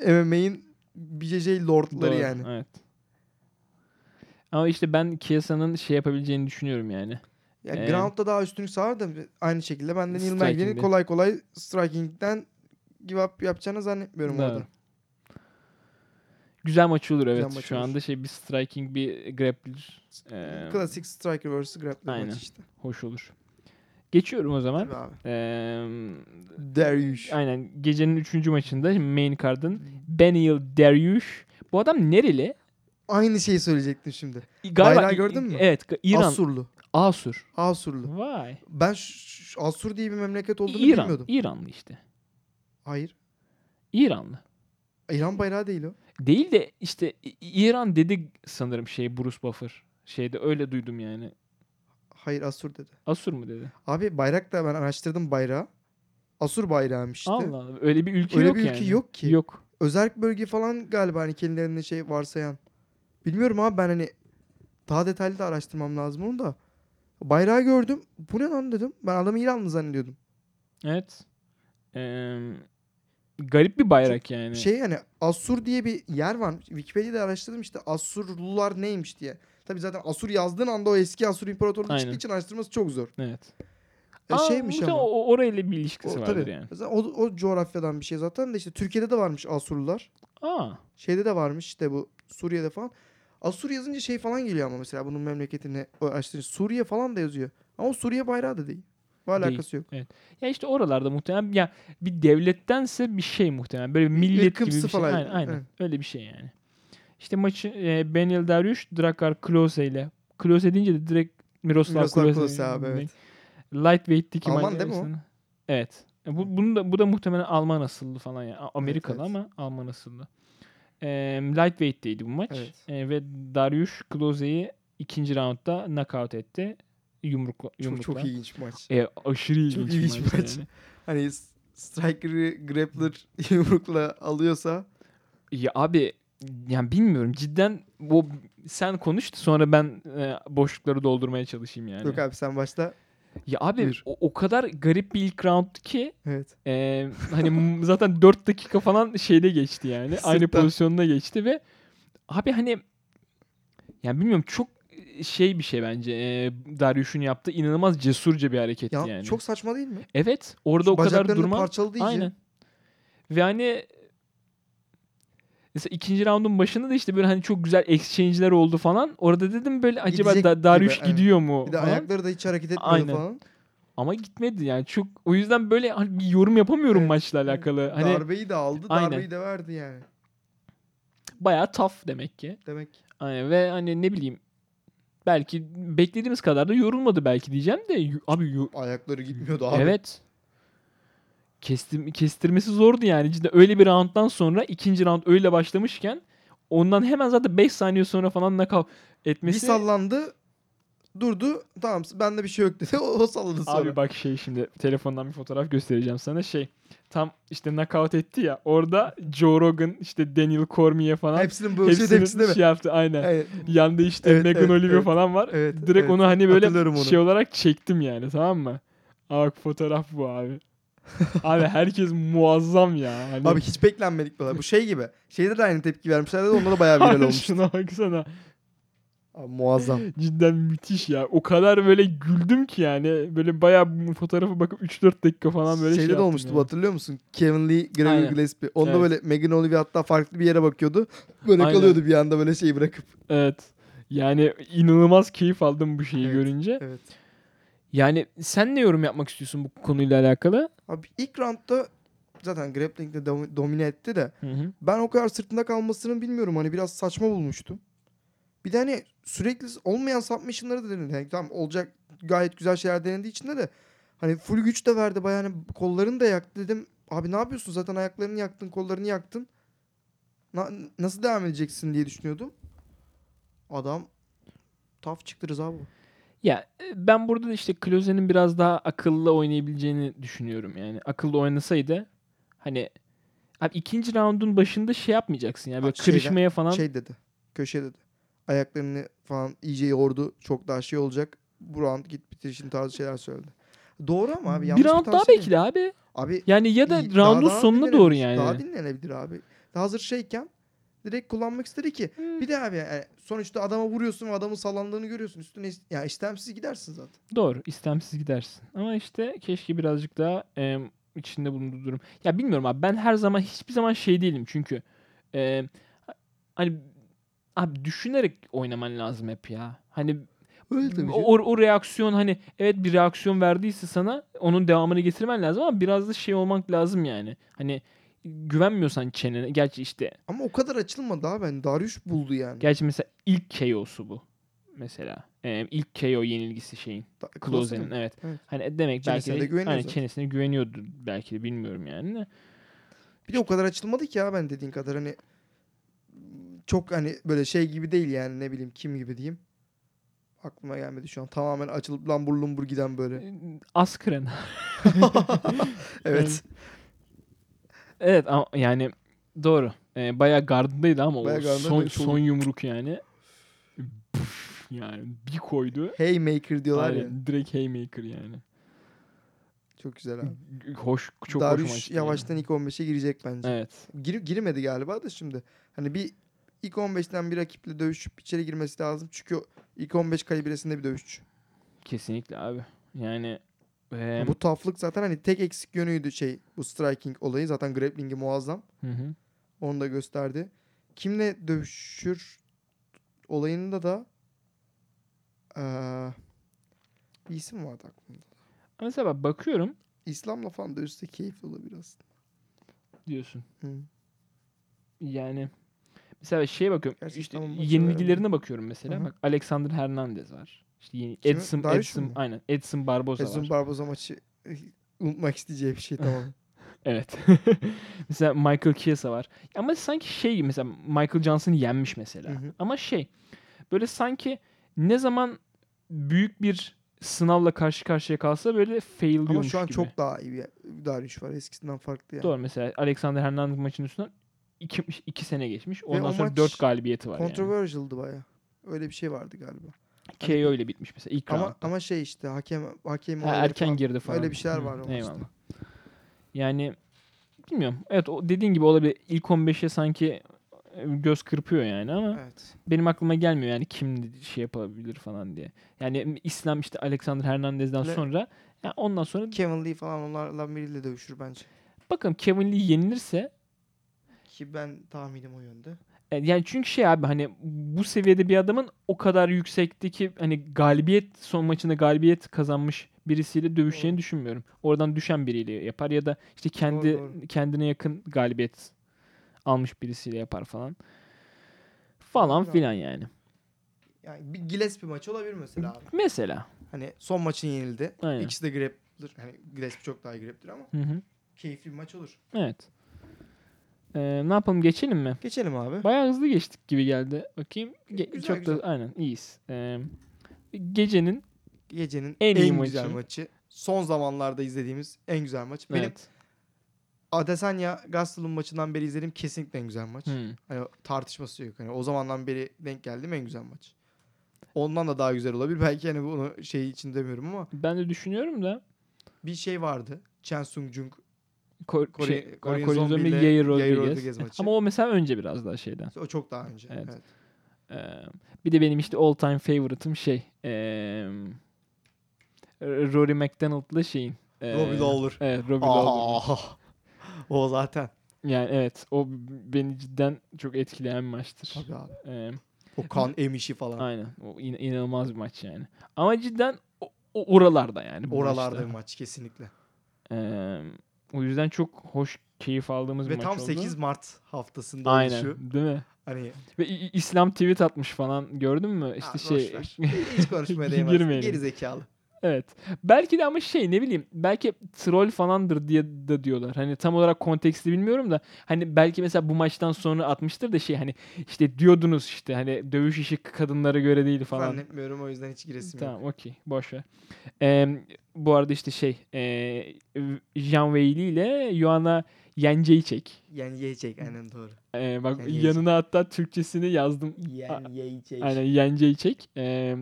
MMA'in BJJ lordları Doğru, yani. Evet. Ama işte ben Kiesa'nın şey yapabileceğini düşünüyorum yani. Yani Ee, ground'da daha üstünlük sağlar da aynı şekilde ben de Neil. Magny'nin kolay kolay striking'den give up yapacağını zannetmiyorum Doğru. orada. Güzel maç olur evet. maç Şu olur. anda şey bir striking bir grappler ee, Klasik striker vs. grappler aynen. maçı işte. hoş olur. Geçiyorum o zaman. Ee, Dariush. aynen gecenin üçüncü maçında main card'ın Benil Dariush. Bu adam nereli? Aynı şeyi söyleyecektim şimdi. Galiba Bayrağı gördün mü? Evet. İran. Asurlu. Asur. Asurlu. Vay. Ben Asur diye bir memleket olduğunu İran. bilmiyordum. İranlı işte. Hayır. İranlı. İran bayrağı değil o. Değil de işte İran dedi sanırım şey Bruce Buffer. Şeyde öyle duydum yani. Hayır Asur dedi. Asur mu dedi? Abi bayrak da ben araştırdım bayrağı. Asur bayrağıymış işte. Allah Allah. Öyle bir ülke Öyle yok bir yani. ülke yok ki. Yok. Özerk bölge falan galiba hani kendilerinde şey varsayan. Bilmiyorum abi ben hani daha detaylı da araştırmam lazım onu da. Bayrağı gördüm. Bu ne lan dedim. Ben adamı İranlı zannediyordum. Evet. Ee, garip bir bayrak yani. Şey hani Asur diye bir yer var. Wikipedia'da araştırdım işte Asurlular neymiş diye. Tabi zaten Asur yazdığın anda o eski Asur İmparatorluğu Aynen. çıktığı için araştırması çok zor. Evet. E, Aa, şeymiş ama. O, orayla bir ilişkisi O, vardır tabii. yani. Zaten O, o coğrafyadan bir şey zaten de işte Türkiye'de de varmış Asurlular. Aa. Şeyde de varmış işte bu Suriye'de falan. Asur yazınca şey falan geliyor ama mesela bunun memleketini araştırınca Suriye falan da yazıyor. Ama Suriye bayrağı da değil. Bu Değil. alakası yok. Ya işte oralarda muhtemelen ya bir devlettense bir şey muhtemelen. Böyle bir millet gibi bir şey. falan. Aynen, aynen. Evet. Öyle bir şey yani. İşte maçı e, Benil Dariush, Drakar Klose ile. Klose deyince de direkt Miroslav, Miroslav Klose. Klose abi, evet. Lightweight'teki Alman değil mi o? Evet. E, Bu, bunu da, bu da muhtemelen Alman asıllı falan ya. Amerikalı evet. ama Alman asıllı. E, lightweight'teydi bu maç. Evet. E, ve Dariush Klose'yi ikinci roundda knockout etti. Yumrukla. Çok, yumrukla. çok ilginç maç. E, aşırı ilginç, Çok ilginç maç. maç. yani. Hani striker'ı grappler yumrukla alıyorsa Ya abi yani bilmiyorum cidden bu sen konuştu sonra ben e, boşlukları doldurmaya çalışayım yani. yok abi sen başta Ya abi Buyur. o, o kadar garip bir ilk round ki evet. e, hani zaten 4 dakika falan şeyde geçti yani. Aynı Sırttan. pozisyonda geçti ve abi hani yani bilmiyorum çok şey bir şey bence. E, Dariush'un yaptığı inanılmaz cesurca bir hareketti Ya yani. çok saçma değil mi? Evet orada Şu o kadar durma. parçaladı iyice. Aynen. Ve hani mesela ikinci roundun başında da işte böyle hani çok güzel exchange'ler oldu falan. Orada dedim böyle acaba Gidecek da, Dariush gibi, evet. gidiyor mu Bir de falan. ayakları da hiç hareket Aynen. falan. Ama gitmedi yani çok o yüzden böyle hani bir yorum yapamıyorum Evet. maçla alakalı. Hani Darbeyi de aldı, Aynen. darbeyi de verdi yani. bayağı tough demek ki. Demek Hani ve hani ne bileyim belki beklediğimiz kadar da yorulmadı belki diyeceğim de abi ayakları gitmiyordu abi. evet. Kestim, kestirmesi zordu yani. Cidden öyle bir rounddan sonra ikinci round öyle başlamışken ondan hemen zaten 5 saniye sonra falan Bir etmesi. sallandı, durdu. Tamam bende bir şey yok dedi. O, o salladı sonra. Abi bak şey şimdi telefondan bir fotoğraf göstereceğim sana şey. Tam işte knockout etti ya. Orada Joe Rogan işte Daniel Cormier falan. Hepsinin böyle şey hepsinin hepsi değil mi? şey yaptı aynen. Evet. Yanda işte Evet, Megan evet, Oliver evet. falan var. Evet, Direkt evet. onu hani böyle onu. şey olarak çektim yani tamam mı? Aa bak fotoğraf bu abi. abi herkes muazzam ya. Hani, Abi hiç beklenmedik böyle. Bu şey gibi. Şeyde de aynı tepki vermişlerdi. Onda da bayağı viral Abi olmuş. Şuna baksana. Abi, muazzam. Cidden müthiş ya. O kadar böyle güldüm ki yani. Böyle bayağı bu fotoğrafa bakıp 3-4 dakika falan böyle Şeyde şey de olmuştu yani. hatırlıyor musun? Kevin Lee, Gregory Aynen. Gillespie. Onda Evet. böyle Megan Oliver hatta farklı bir yere bakıyordu. Böyle Aynen. kalıyordu bir anda böyle şeyi bırakıp. Evet. Yani inanılmaz keyif aldım bu şeyi Evet. görünce. Evet. Yani sen ne yorum yapmak istiyorsun bu konuyla alakalı? Abi ilk roundda zaten grappling'de dom- domine etti de Hı hı. ben o kadar sırtında kalmasını bilmiyorum. Hani biraz saçma bulmuştum. Bir de hani sürekli olmayan submission'ları da denedi. Yani tamam olacak gayet güzel şeyler denediği için de hani full güç de verdi bayağı hani kollarını da yaktı dedim. Abi ne yapıyorsun zaten ayaklarını yaktın kollarını yaktın. Na- nasıl devam edeceksin diye düşünüyordum. Adam tough çıktı Rıza bu. Ya e, ben burada da işte Klose'nin biraz daha akıllı oynayabileceğini düşünüyorum. Yani akıllı oynasaydı hani abi ikinci raundun başında şey yapmayacaksın yani böyle şeyden- kırışmaya falan. Şey dedi. Köşe dedi. Ayaklarını falan iyice yordu. Çok daha şey olacak. Bu round git bitirişin tarzı şeyler söyledi. Doğru ama abi. bir round daha tavsiye bekle abi. Abi Yani ya da daha- roundun daha sonuna doğru yani. Daha dinlenebilir abi. Hazır şeyken direkt kullanmak istedi ki. Hmm. Bir de abi yani sonuçta adama vuruyorsun ve adamın sallandığını görüyorsun. Üstüne is- yani istemsiz gidersin zaten. Doğru. istemsiz gidersin. Ama işte keşke birazcık daha em, içinde bulunduğu durum. Ya bilmiyorum abi ben her zaman hiçbir zaman şey değilim çünkü em, hani abi düşünerek oynaman lazım hep ya. Hani Öyle o, o reaksiyon hani evet bir reaksiyon verdiyse sana onun devamını getirmen lazım ama biraz da şey olmak lazım yani. Hani güvenmiyorsan çenene. Gerçi işte Ama o kadar açılmadı abi. Yani Darius buldu yani. gerçi mesela ilk KO'su bu. Mesela. Em, ilk KO yenilgisi şeyin. Klose'nin. evet. Evet. Hani demek Çenesine belki de de, hani zaten. çenesine güveniyordu belki de bilmiyorum yani. Bir de o kadar açılmadı ki ya ben dediğin kadar hani çok hani böyle şey gibi değil yani ne bileyim kim gibi diyeyim. Aklıma gelmedi şu an. Tamamen açılıp lambur lumbur giden böyle. Askren. evet. evet ama yani doğru. Ee, bayağı gardındaydı ama Bayağı o gardında son, çok- son yumruk yani. Püf, yani bir koydu. Haymaker diyorlar ya. Aynen, direkt haymaker yani. Çok güzel abi. Hoş, çok hoşuma Darius gitti yavaştan ilk 15'e girecek bence. Evet. Gir, girmedi galiba da şimdi. Hani bir ilk 15'ten bir rakiple dövüşüp içeri girmesi lazım. Çünkü ilk 15 kalibresinde bir dövüşçü. Kesinlikle abi. Yani e, bu toughlık zaten hani tek eksik yönüydü şey bu striking olayı. Zaten grappling'i muazzam. hı hı. Onu da gösterdi. Kimle dövüşür olayında da eee, bir isim vardı aklımda. Mesela bak bakıyorum İslam'la falan dövüşse keyifli olabilir aslında. diyorsun. Hı. Yani mesela şeye bakıyorum. Gerçi işte yenilgilerine bakıyorum mesela. Hı hı. Bak Alexander Hernandez var. İşte yeni Kimi? Edson Darius'un Edson mu? aynen. Edson Barboza Edson var. Barboza maçı eh, unutmak isteyeceği bir şey tamam. evet. mesela Michael Chiesa var. Ama sanki şey mesela Michael Johnson'ı yenmiş mesela. Hı hı. Ama şey böyle sanki ne zaman büyük bir sınavla karşı karşıya kalsa böyle failliyormuş Ama şu an gibi. çok daha iyi bir Darius var. Eskisinden farklı yani. Doğru mesela Alexander Hernandez maçının üstünden iki, iki sene geçmiş. Ondan o sonra maç dört galibiyeti var yani. Controversial'dı baya. Öyle bir şey vardı galiba. KO ile bitmiş mesela ilk Ama roundda. ama şey işte hakem hakem Ha, erken falan- girdi falan. Öyle bir şeyler Hı, var o maçta. Eyvallah. Yani bilmiyorum. Evet o dediğin gibi olabilir. İlk 15'e sanki e, göz kırpıyor yani ama Evet. benim aklıma gelmiyor yani kim şey yapabilir falan diye. Yani İslam işte Alexander Hernandez'den Le- sonra ya ondan sonra Kevin Lee falan onlarla biriyle dövüşür bence. bakalım Kevin Lee yenilirse Ki ben tahminim o yönde. e, yani çünkü şey abi hani bu seviyede bir adamın o kadar yüksekteki hani galibiyet son maçında galibiyet kazanmış birisiyle dövüşeceğini Doğru. düşünmüyorum. Oradan düşen biriyle yapar ya da işte kendi doğru. kendine yakın galibiyet almış birisiyle yapar falan. Falan Doğru. filan yani. Yani bir Gillespie maçı olabilir mesela abi. Mesela. Hani son maçın yenildi. Aynen. İkisi de grappler. Hani Gillespie çok daha grappler ama Hı hı. keyifli bir maç olur. Evet. Ee, ne yapalım geçelim mi? Geçelim abi. Bayağı hızlı geçtik gibi geldi. Bakayım. Ge- Güzel, çok güzel. da aynen iyiyiz. Ee, gecenin Gecenin En en, iyi güzel maçı. maçı. Son zamanlarda izlediğimiz en güzel maç. Benim evet. Adesanya Gastelum maçından beri izlediğim kesinlikle en güzel maç. Hmm. Hani tartışması yok. Hani o zamandan beri denk geldiğim en güzel maç. Ondan da daha güzel olabilir. Belki hani bunu şey için demiyorum ama Ben de düşünüyorum da bir şey vardı. Chen Sung Jung Kor- Kore, şey, ile Yair Yair Rodriguez. Rodriguez maçı. Ama o mesela önce biraz daha şeyden. o çok daha önce. Evet. Evet. Ee, bir de benim işte all time favorite'ım şey. ee, Rory McDonald'la şeyin. ee, Robbie Lawler. Evet Robbie Lawler. Aa, o zaten. Yani evet o beni cidden çok etkileyen bir maçtır. Tabii abi. Ee, O kan emişi falan. aynen. O in- inanılmaz bir maç yani. Ama cidden o, o oralarda yani. Oralarda maçta. bir maç kesinlikle. Ee, o yüzden çok hoş keyif aldığımız Ve bir maç tam oldu. 8 Mart haftasında Aynen. oluşu. Değil mi? Hani Ve İ- İslam tweet atmış falan gördün mü? İşte Ha, şey hiç konuşmaya değmez. Geri zekalı. Evet. Belki de ama şey ne bileyim belki troll falandır diye de diyorlar. Hani tam olarak konteksti bilmiyorum da hani belki mesela bu maçtan sonra atmıştır da şey hani işte diyordunuz işte hani dövüş işi kadınlara göre değil falan. Zannetmiyorum o yüzden hiç giresim yok. Tamam okey boş ver. Ee, bu arada işte şey e, Jean Weili ile Joanna Jędrzejczyk. Yani yiyecek aynen doğru. Ee, bak Jędrzejczyk. yanına hatta Türkçesini yazdım. Yani yiyecek. Aynen Jędrzejczyk. Ee,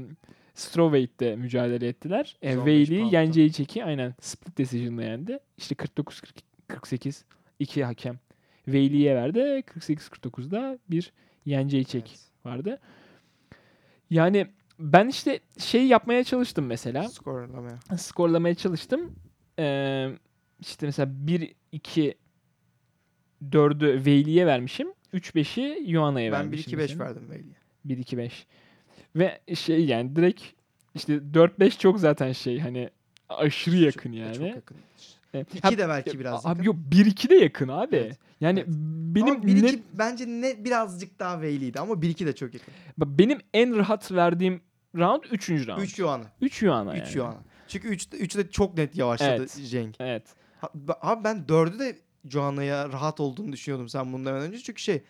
Strawweight'te mücadele ettiler. E, 115 Weili pound'da. Jędrzejczyk'i aynen split decision'la yendi. İşte 49-48 iki hakem Weili'ye verdi. 48-49'da bir Jędrzejczyk Evet. vardı. Yani ben işte şey yapmaya çalıştım mesela. Skorlamaya. Skorlamaya çalıştım. Ee, işte mesela 1 2 4'ü Weili'ye vermişim. 3-5'i Joanna'ya Ben vermişim. 1-2-5 mesela. verdim Veli'ye. 1-2-5. Ve şey yani direkt işte 4-5 çok zaten şey hani aşırı yakın yani. Çok yakın. E, 2 ha- de belki biraz Abi yakın. yok 1-2 de yakın abi. Evet, Yani evet. benim ama 1-2 net- bence ne birazcık daha Veli'ydi ama 1-2 de çok yakın. benim en rahat verdiğim round 3. round. 3 Yuan'a. 3 Joanna 3 yani. Yuan'a. Çünkü 3 3 de çok net yavaşladı Evet. Cenk. Evet. Ha- Abi ben 4'ü de Joanna'ya rahat olduğunu düşünüyordum sen bundan önce. Çünkü şey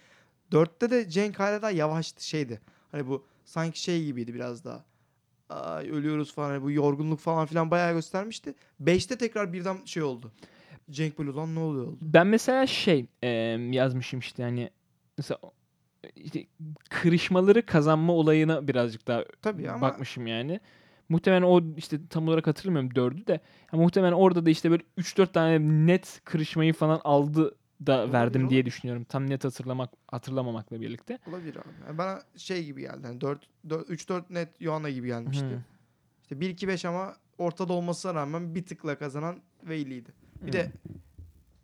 4'te de Cenk hala daha yavaştı şeydi. Hani bu sanki şey gibiydi biraz daha. Ay, ölüyoruz falan hani bu yorgunluk falan filan bayağı göstermişti. 5'te tekrar birden şey oldu. Cenk lan ne oluyor oldu. Ben mesela şey e, yazmışım işte hani mesela işte kırışmaları kazanma olayına birazcık daha Tabii ama bakmışım yani. Muhtemelen o işte tam olarak hatırlamıyorum dördü de. Ya muhtemelen orada da işte böyle 3-4 tane net kırışmayı falan aldı da Olabilir verdim oğlum. diye düşünüyorum. Tam net hatırlamak hatırlamamakla birlikte. olabilir abi. Yani bana şey gibi geldi. Yani 4 3 4 net Joanna gibi gelmişti. Hı. İşte 1 2 5 ama ortada olmasına rağmen bir tıkla kazanan Veyli'ydi. Bir Hı. de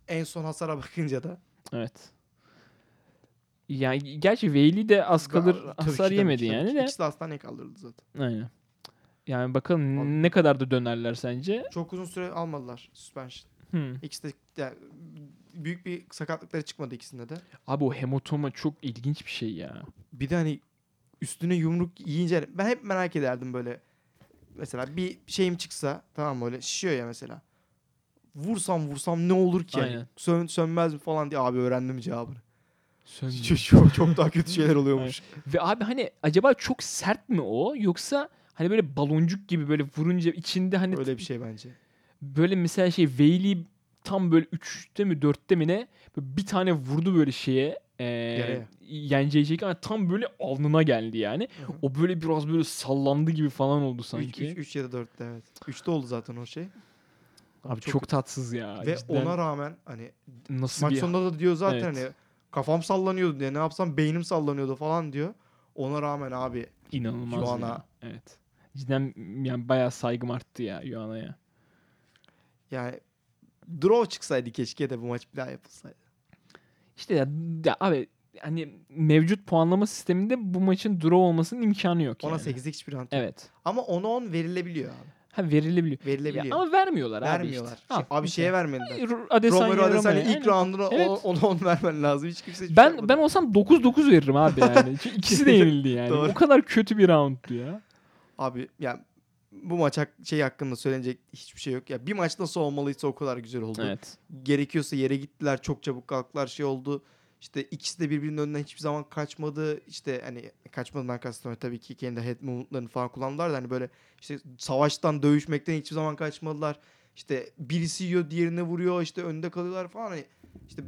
en son hasara bakınca da Evet. Yani gerçi Veyli de az kalır ki, hasar yemedi tabii yani de. İkisi de hastaneye kaldırıldı zaten. Aynen. Yani bakalım Abi- ne kadar da dönerler sence? Çok uzun süre almadılar suspension. Hı. İkisi de yani büyük bir sakatlıkları çıkmadı ikisinde de. Abi o hematoma çok ilginç bir şey ya. Bir de hani üstüne yumruk yiyince ben hep merak ederdim böyle. Mesela bir şeyim çıksa tamam mı öyle şişiyor ya mesela. Vursam vursam ne olur ki? Yani? Aynen. Sön, sönmez mi falan diye abi öğrendim cevabını. Sönmüyor. Çok, çok, çok daha kötü şeyler oluyormuş. Ve abi hani acaba çok sert mi o yoksa hani böyle baloncuk gibi böyle vurunca içinde hani Öyle bir şey bence. böyle mesela şey Veyli tam böyle 3'te mi 4'te mi ne bir tane vurdu böyle şeye e, yenecek ama tam böyle alnına geldi yani. O böyle biraz böyle sallandı gibi falan oldu sanki. 3 ya da 4'te evet. 3'te oldu zaten o şey. Abi çok, çok- tatsız ya. Ve cidden. ona rağmen hani nasıl maç bir sonunda da diyor zaten Evet. hani kafam sallanıyordu diye ne yapsam beynim sallanıyordu falan diyor. Ona rağmen abi inanılmaz ya. Evet. Cidden yani bayağı saygım arttı ya Joanna'ya. yani draw çıksaydı keşke de bu maç bir daha yapılsaydı. İşte ya, ya abi hani mevcut puanlama sisteminde bu maçın draw olmasının imkanı yok Ona yani. 8'lik hiçbir rant yok. Evet. Ama 10'a 10 verilebiliyor abi. Ha verilebiliyor. Verilebiliyor. Ya, ama vermiyorlar, Vermiyorlar. abi işte. Şey- abi şeye vermediler. Adesanya, Romero Adesanya ilk rounduna Evet. 10'a 10 vermen lazım. Hiç kimse hiçbir şey Ben ben olsam 9-9 veririm abi yani. İkisi de yenildi yani. O kadar kötü bir rounddu ya. Abi yani bu maç şey hakkında söylenecek hiçbir şey yok. Ya bir maç nasıl olmalıysa o kadar güzel oldu. Evet. Gerekiyorsa yere gittiler, çok çabuk kalktılar, şey oldu. İşte ikisi de birbirinin önünden hiçbir zaman kaçmadı. İşte hani kaçmadığından kastım tabii ki kendi head movement'larını falan kullandılar da hani böyle işte savaştan, dövüşmekten hiçbir zaman kaçmadılar. İşte birisi yiyor, diğerine vuruyor, işte önde kalıyorlar falan hani işte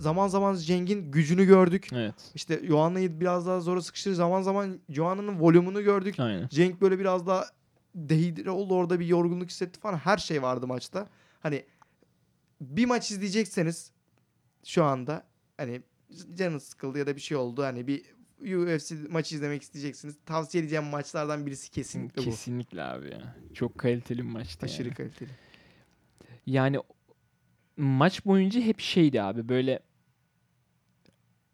zaman zaman Ceng'in gücünü gördük. Evet. İşte Joanna'yı biraz daha zora sıkıştırır. Zaman zaman Joanna'nın volümünü gördük. Aynen. Cenk böyle biraz daha dehidre oldu orada bir yorgunluk hissetti falan. Her şey vardı maçta. Hani bir maç izleyecekseniz şu anda hani canınız sıkıldı ya da bir şey oldu. Hani bir UFC maçı izlemek isteyeceksiniz. Tavsiye edeceğim maçlardan birisi kesinlikle bu. Kesinlikle abi ya. Çok kaliteli bir maçtı Aşırı yani. kaliteli. Yani maç boyunca hep şeydi abi böyle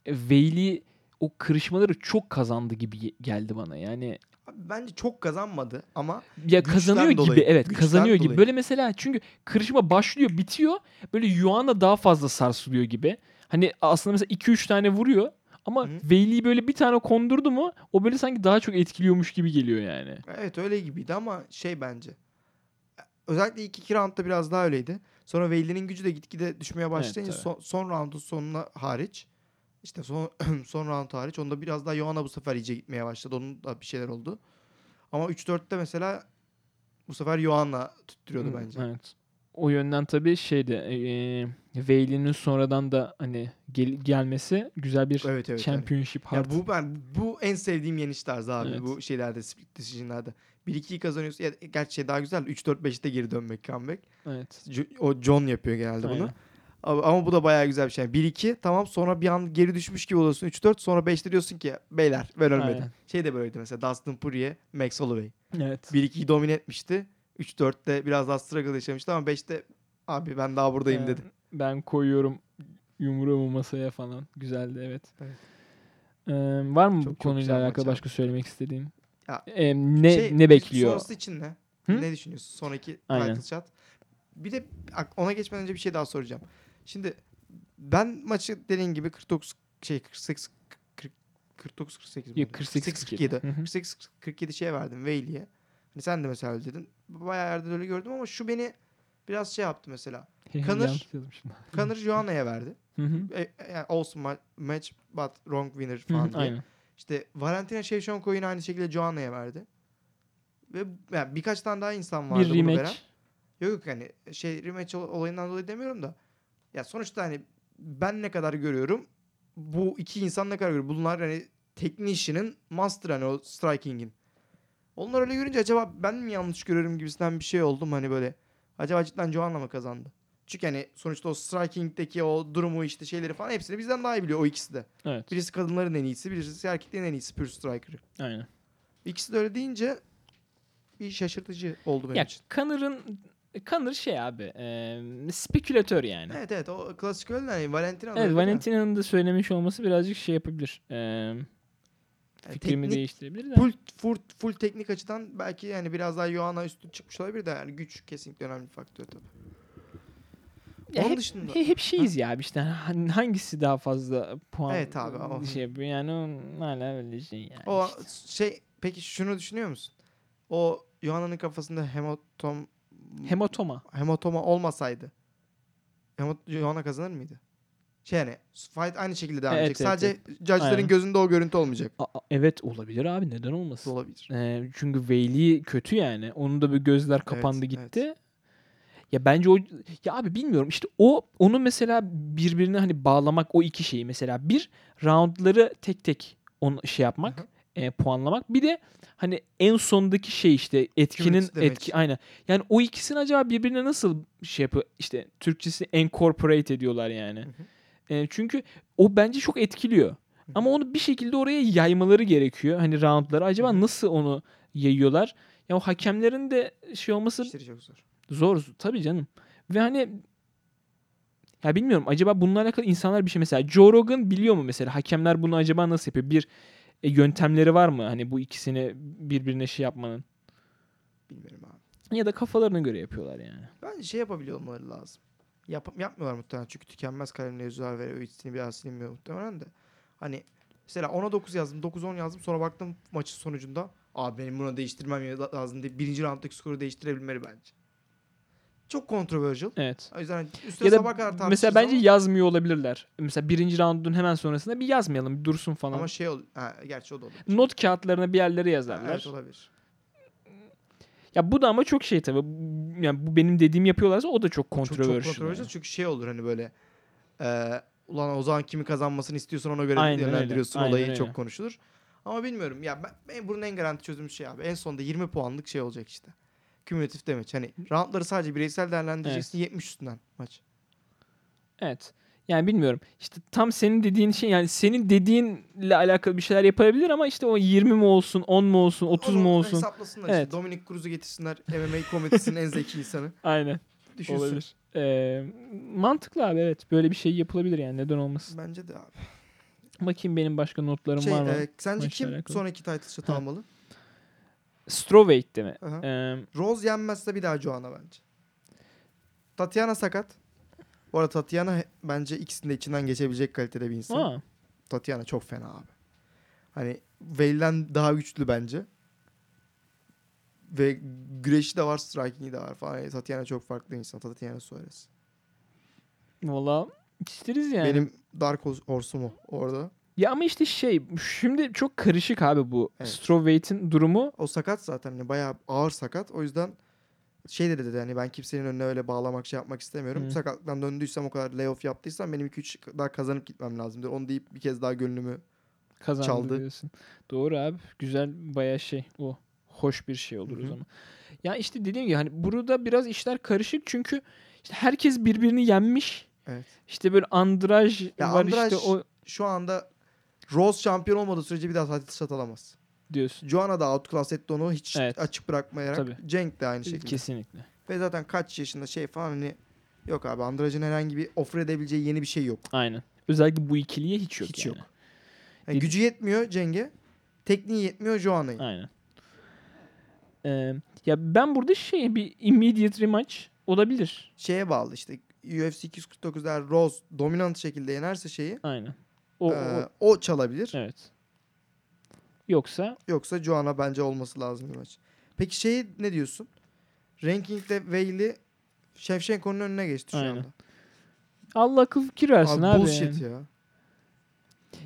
Veyli o kırışmaları çok kazandı gibi ge- geldi bana. Yani bence çok kazanmadı ama ya kazanıyor dolayı, gibi evet kazanıyor gibi. dolayı. Böyle mesela çünkü kırışma başlıyor bitiyor. Böyle Yuan'a daha fazla sarsılıyor gibi. Hani aslında mesela 2-3 tane vuruyor ama. Veyli'yi böyle bir tane kondurdu mu o böyle sanki daha çok etkiliyormuş gibi geliyor yani. evet öyle gibiydi ama şey bence özellikle ilk iki roundda biraz daha öyleydi. Sonra Veil'in gücü de gitgide düşmeye başlayınca tabii. son, son roundun sonuna hariç işte son son round hariç onda biraz daha Johanna bu sefer iyice gitmeye başladı. Onun da bir şeyler oldu. Ama 3-4'te mesela bu sefer Johanna tutturuyordu Hmm, bence. Evet. O yönden tabii şeydi e, Veil'in sonradan da hani gel- gelmesi güzel bir Evet evet. yani. championship Ya hard. bu ben bu en sevdiğim yeniş tarzı abi Evet. bu şeylerde split decision'larda. 1-2'yi kazanıyorsun. Ya, gerçi şey daha güzel 3-4-5'te geri dönmek comeback. Evet. O John yapıyor genelde bunu. Aynen. Ama, ama bu da bayağı güzel bir şey. 1-2 tamam sonra bir an geri düşmüş gibi oluyorsun. 3-4 sonra 5'te diyorsun ki beyler ben ölmedim. Aynen. Şey de böyleydi mesela Dustin Poirier, Max Holloway. Evet. 1-2'yi domine etmişti. 3-4'te biraz daha struggle yaşamıştı ama 5'te abi ben daha buradayım dedi. Ben koyuyorum yumruğumu masaya falan. Güzeldi evet. Evet. Ee, var mı Çok- bu konuyla alakalı başka söylemek istediğin? Ya, Ee, ne Şey, ne bekliyor? Sonrası için ne? Hı? Ne düşünüyorsun? Sonraki Aynen. title shot. Bir de ona geçmeden önce bir şey daha soracağım. Şimdi ben maçı dediğin gibi 49 şey 48 40 49 48 Yok, 48 47 Hı hı. 48 47 şeye verdim Veili'ye. Hani sen de mesela öyle dedin. Bayağı yerde de öyle gördüm ama şu beni biraz şey yaptı mesela. Kanır-. Conor Joanna'ya verdi. Hı hı. E, yani ma- match but wrong winner falan hı, diye. Aynen. İşte Valentina Shevchenko'yu yine aynı şekilde Joanna'ya verdi. Ve yani birkaç tane daha insan vardı Bir bunu veren. rematch. Yok yok hani şey rematch ol- olayından dolayı demiyorum da. Ya sonuçta hani ben ne kadar görüyorum bu iki insan ne kadar görüyor. Bunlar hani technician'ın master hani o striking'in. Onlar öyle görünce acaba ben mi yanlış görüyorum gibisinden bir şey oldum hani böyle. Acaba cidden Joanna mı kazandı? Çünkü hani sonuçta o striking'deki o durumu işte şeyleri falan hepsini bizden daha iyi biliyor o ikisi de. Evet. Birisi kadınların en iyisi, birisi erkeklerin en iyisi pure striker'ı. Aynen. İkisi de öyle deyince bir şaşırtıcı oldu benim Ya için. Connor'ın Connor şey abi e, spekülatör yani. Evet evet o klasik öyle de Valentina da Evet. Valentina'nın da söylemiş olması birazcık şey yapabilir. E, Yani fikrimi teknik, değiştirebilir de. full, full, full teknik açıdan belki yani biraz daha Johanna üstün çıkmış olabilir de yani güç kesinlikle önemli bir faktör tabii. Ya Onun hep, dışında he- hep şeyiz ya abi işte han- hangisi daha fazla puan Evet abi, o- şey yapıyor yani hala öyle şey yani. o işte. şey peki şunu düşünüyor musun? O Johanna'nın kafasında hematom Hematoma. hematoma olmasaydı Hemot Johanna kazanır mıydı? Şey yani fight aynı şekilde devam Evet, edecek. evet, Sadece judge'ların Aynen. gözünde o görüntü olmayacak. A- evet olabilir abi neden olmasın? Olabilir. Ee, çünkü Veyli kötü yani. Onun da bir gözler kapandı evet. gitti. Ya bence o ya abi bilmiyorum işte o onu mesela birbirine hani bağlamak o iki şeyi mesela bir roundları tek tek onu şey yapmak Hı hı. E, puanlamak bir de hani en sondaki şey işte etkinin etki aynen yani o ikisini acaba birbirine nasıl şey yapıyor işte Türkçesi incorporate ediyorlar yani. Hı hı. E, çünkü o bence çok etkiliyor. Ama onu bir şekilde oraya yaymaları gerekiyor. Hani roundları. Acaba Hı hı. nasıl onu yayıyorlar? Ya o hakemlerin de şey olması İşleri çok zor. zor tabii canım. Ve hani ya bilmiyorum acaba bununla alakalı insanlar bir şey mesela Joe Rogan biliyor mu mesela hakemler bunu acaba nasıl yapıyor? Bir e, yöntemleri var mı hani bu ikisini birbirine şey yapmanın? Bilmiyorum abi. Ya da kafalarına göre yapıyorlar yani. Bence şey yapabiliyor olmaları lazım. Yap, yapmıyorlar muhtemelen çünkü tükenmez kalemle yazıyorlar ve içini bir daha silinmiyor muhtemelen de. Hani mesela 10'a 9 yazdım, 9-10 yazdım sonra baktım maçın sonucunda abi benim buna değiştirmem lazım diye birinci rounddaki skoru değiştirebilmeleri bence. Çok controversial. Evet. O yüzden üstüne Ya da sabah kadar mesela bence ama, yazmıyor olabilirler. Mesela birinci roundun hemen sonrasında bir yazmayalım, bir dursun falan. ama şey ol, ha, gerçi o da olur. Not kağıtlarına bir yerlere yazarlar. Evet olabilir. Ya bu da ama çok şey tabii. Yani bu benim dediğim yapıyorlarsa o da çok Çok, çok controversial. controversial yani. çünkü şey olur hani böyle e, ulan o zaman kimi kazanmasını istiyorsan ona göre Aynen öyle, yönlendiriyorsun aynen olayı öyle. çok konuşulur. Ama bilmiyorum ya ben, ben bunun en garanti çözümü şey abi en sonunda 20 puanlık şey olacak işte. Kümülatif damage. Hani roundları sadece bireysel değerlendireceksin 70 üstünden maç. Evet. Yani bilmiyorum. İşte tam senin dediğin şey yani senin dediğinle alakalı bir şeyler yapabilir ama işte o 20 mi olsun, 10 mu olsun, 30 Onu mu olsun. Hesaplasınlar Evet. işte. Dominic Cruz'u getirsinler. MMA komedisinin en zeki insanı. Aynen. Düşünsün. Olabilir. Ee, mantıklı abi evet. Böyle bir şey yapılabilir yani neden olmasın. Bence de abi. Bakayım benim başka notlarım Şey, var mı? e, sence Maçla kim alakalı? sonraki title shot almalı? Strawweight'te mi? Aha. Ee, Rose yenmezse bir daha Joanna bence. Tatiana sakat. Bu arada Tatiana he- bence ikisinin de içinden geçebilecek kalitede bir insan. aa, Tatiana çok fena abi. Hani Veil'den daha güçlü bence. ve güreşi de var, striking'i de var falan. Yani Tatiana çok farklı insan. Tatiana Suarez. Valla isteriz yani. Benim Dark Horse- Horse'um o orada. Ya ama işte şey şimdi çok karışık abi bu Evet. strawweight'in durumu. O sakat zaten. Yani bayağı ağır sakat. O yüzden şey de dedi hani ben kimsenin önüne öyle bağlamak şey yapmak istemiyorum. Hı. Sakatlıktan döndüysem o kadar layoff yaptıysam benim 2-3 daha kazanıp gitmem lazımdır. Onu deyip bir kez daha gönlümü kazandı Çaldı. diyorsun. Doğru abi. Güzel bayağı şey o. Hoş bir şey olur Hı o zaman. Ya işte dediğim gibi hani burada biraz işler karışık çünkü işte herkes birbirini yenmiş. Evet. İşte böyle Andraj Ya var Andraj- işte o şu anda Rose şampiyon olmadığı sürece bir daha shot alamaz. diyorsun. Joanna da outclass etti onu hiç Evet. açık bırakmayarak. Tabii. Cenk de aynı şekilde. Kesinlikle. Ve zaten kaç yaşında şey falan hani yok abi Andraj'ın herhangi bir offer edebileceği yeni bir şey yok. Aynen. Özellikle bu ikiliye hiç yok Hiç yani. yok. Yani Dedi- gücü yetmiyor Cenk'e. Tekniği yetmiyor Joanna'ya. Aynen. Ee, ya ben burada şey bir immediate rematch olabilir. Şeye bağlı işte UFC 249'da Rose dominant şekilde yenerse şeyi Aynen. O, e, o o çalabilir. evet. Yoksa Yoksa Joanna bence olması lazım bir maç. Peki şey ne diyorsun? Ranking'de Weili Shevchenko'nun önüne geçti şu Aynen. anda. Allah akıl fikir versin Abi, abi. bullshit ya. Ya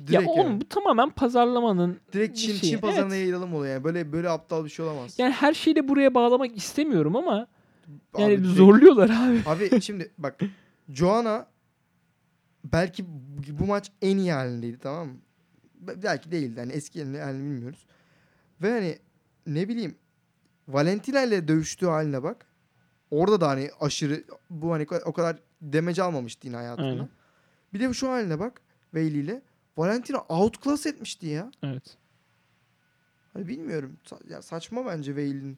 Direkt oğlum yani. bu tamamen pazarlamanın Direkt Çin, şeyi. Çin pazarına Evet. yayılalım oluyor yani. Böyle böyle aptal bir şey olamaz. Yani her şeyi de buraya bağlamak istemiyorum ama Abi yani direkt- zorluyorlar abi. Abi şimdi bak Joanna belki bu- maç en iyi halindeydi tamam mı? Be- Belki değildi. Hani eski halini, halini bilmiyoruz. Ve hani ne bileyim Valentina ile dövüştüğü haline bak. Orada da hani aşırı bu hani o kadar demeci almamıştı yine hayatında. Aynen. Bir de şu haline bak Bailey ile. Valentina outclass etmişti ya. Evet. Hani bilmiyorum. Sa- ya saçma bence Veil'in.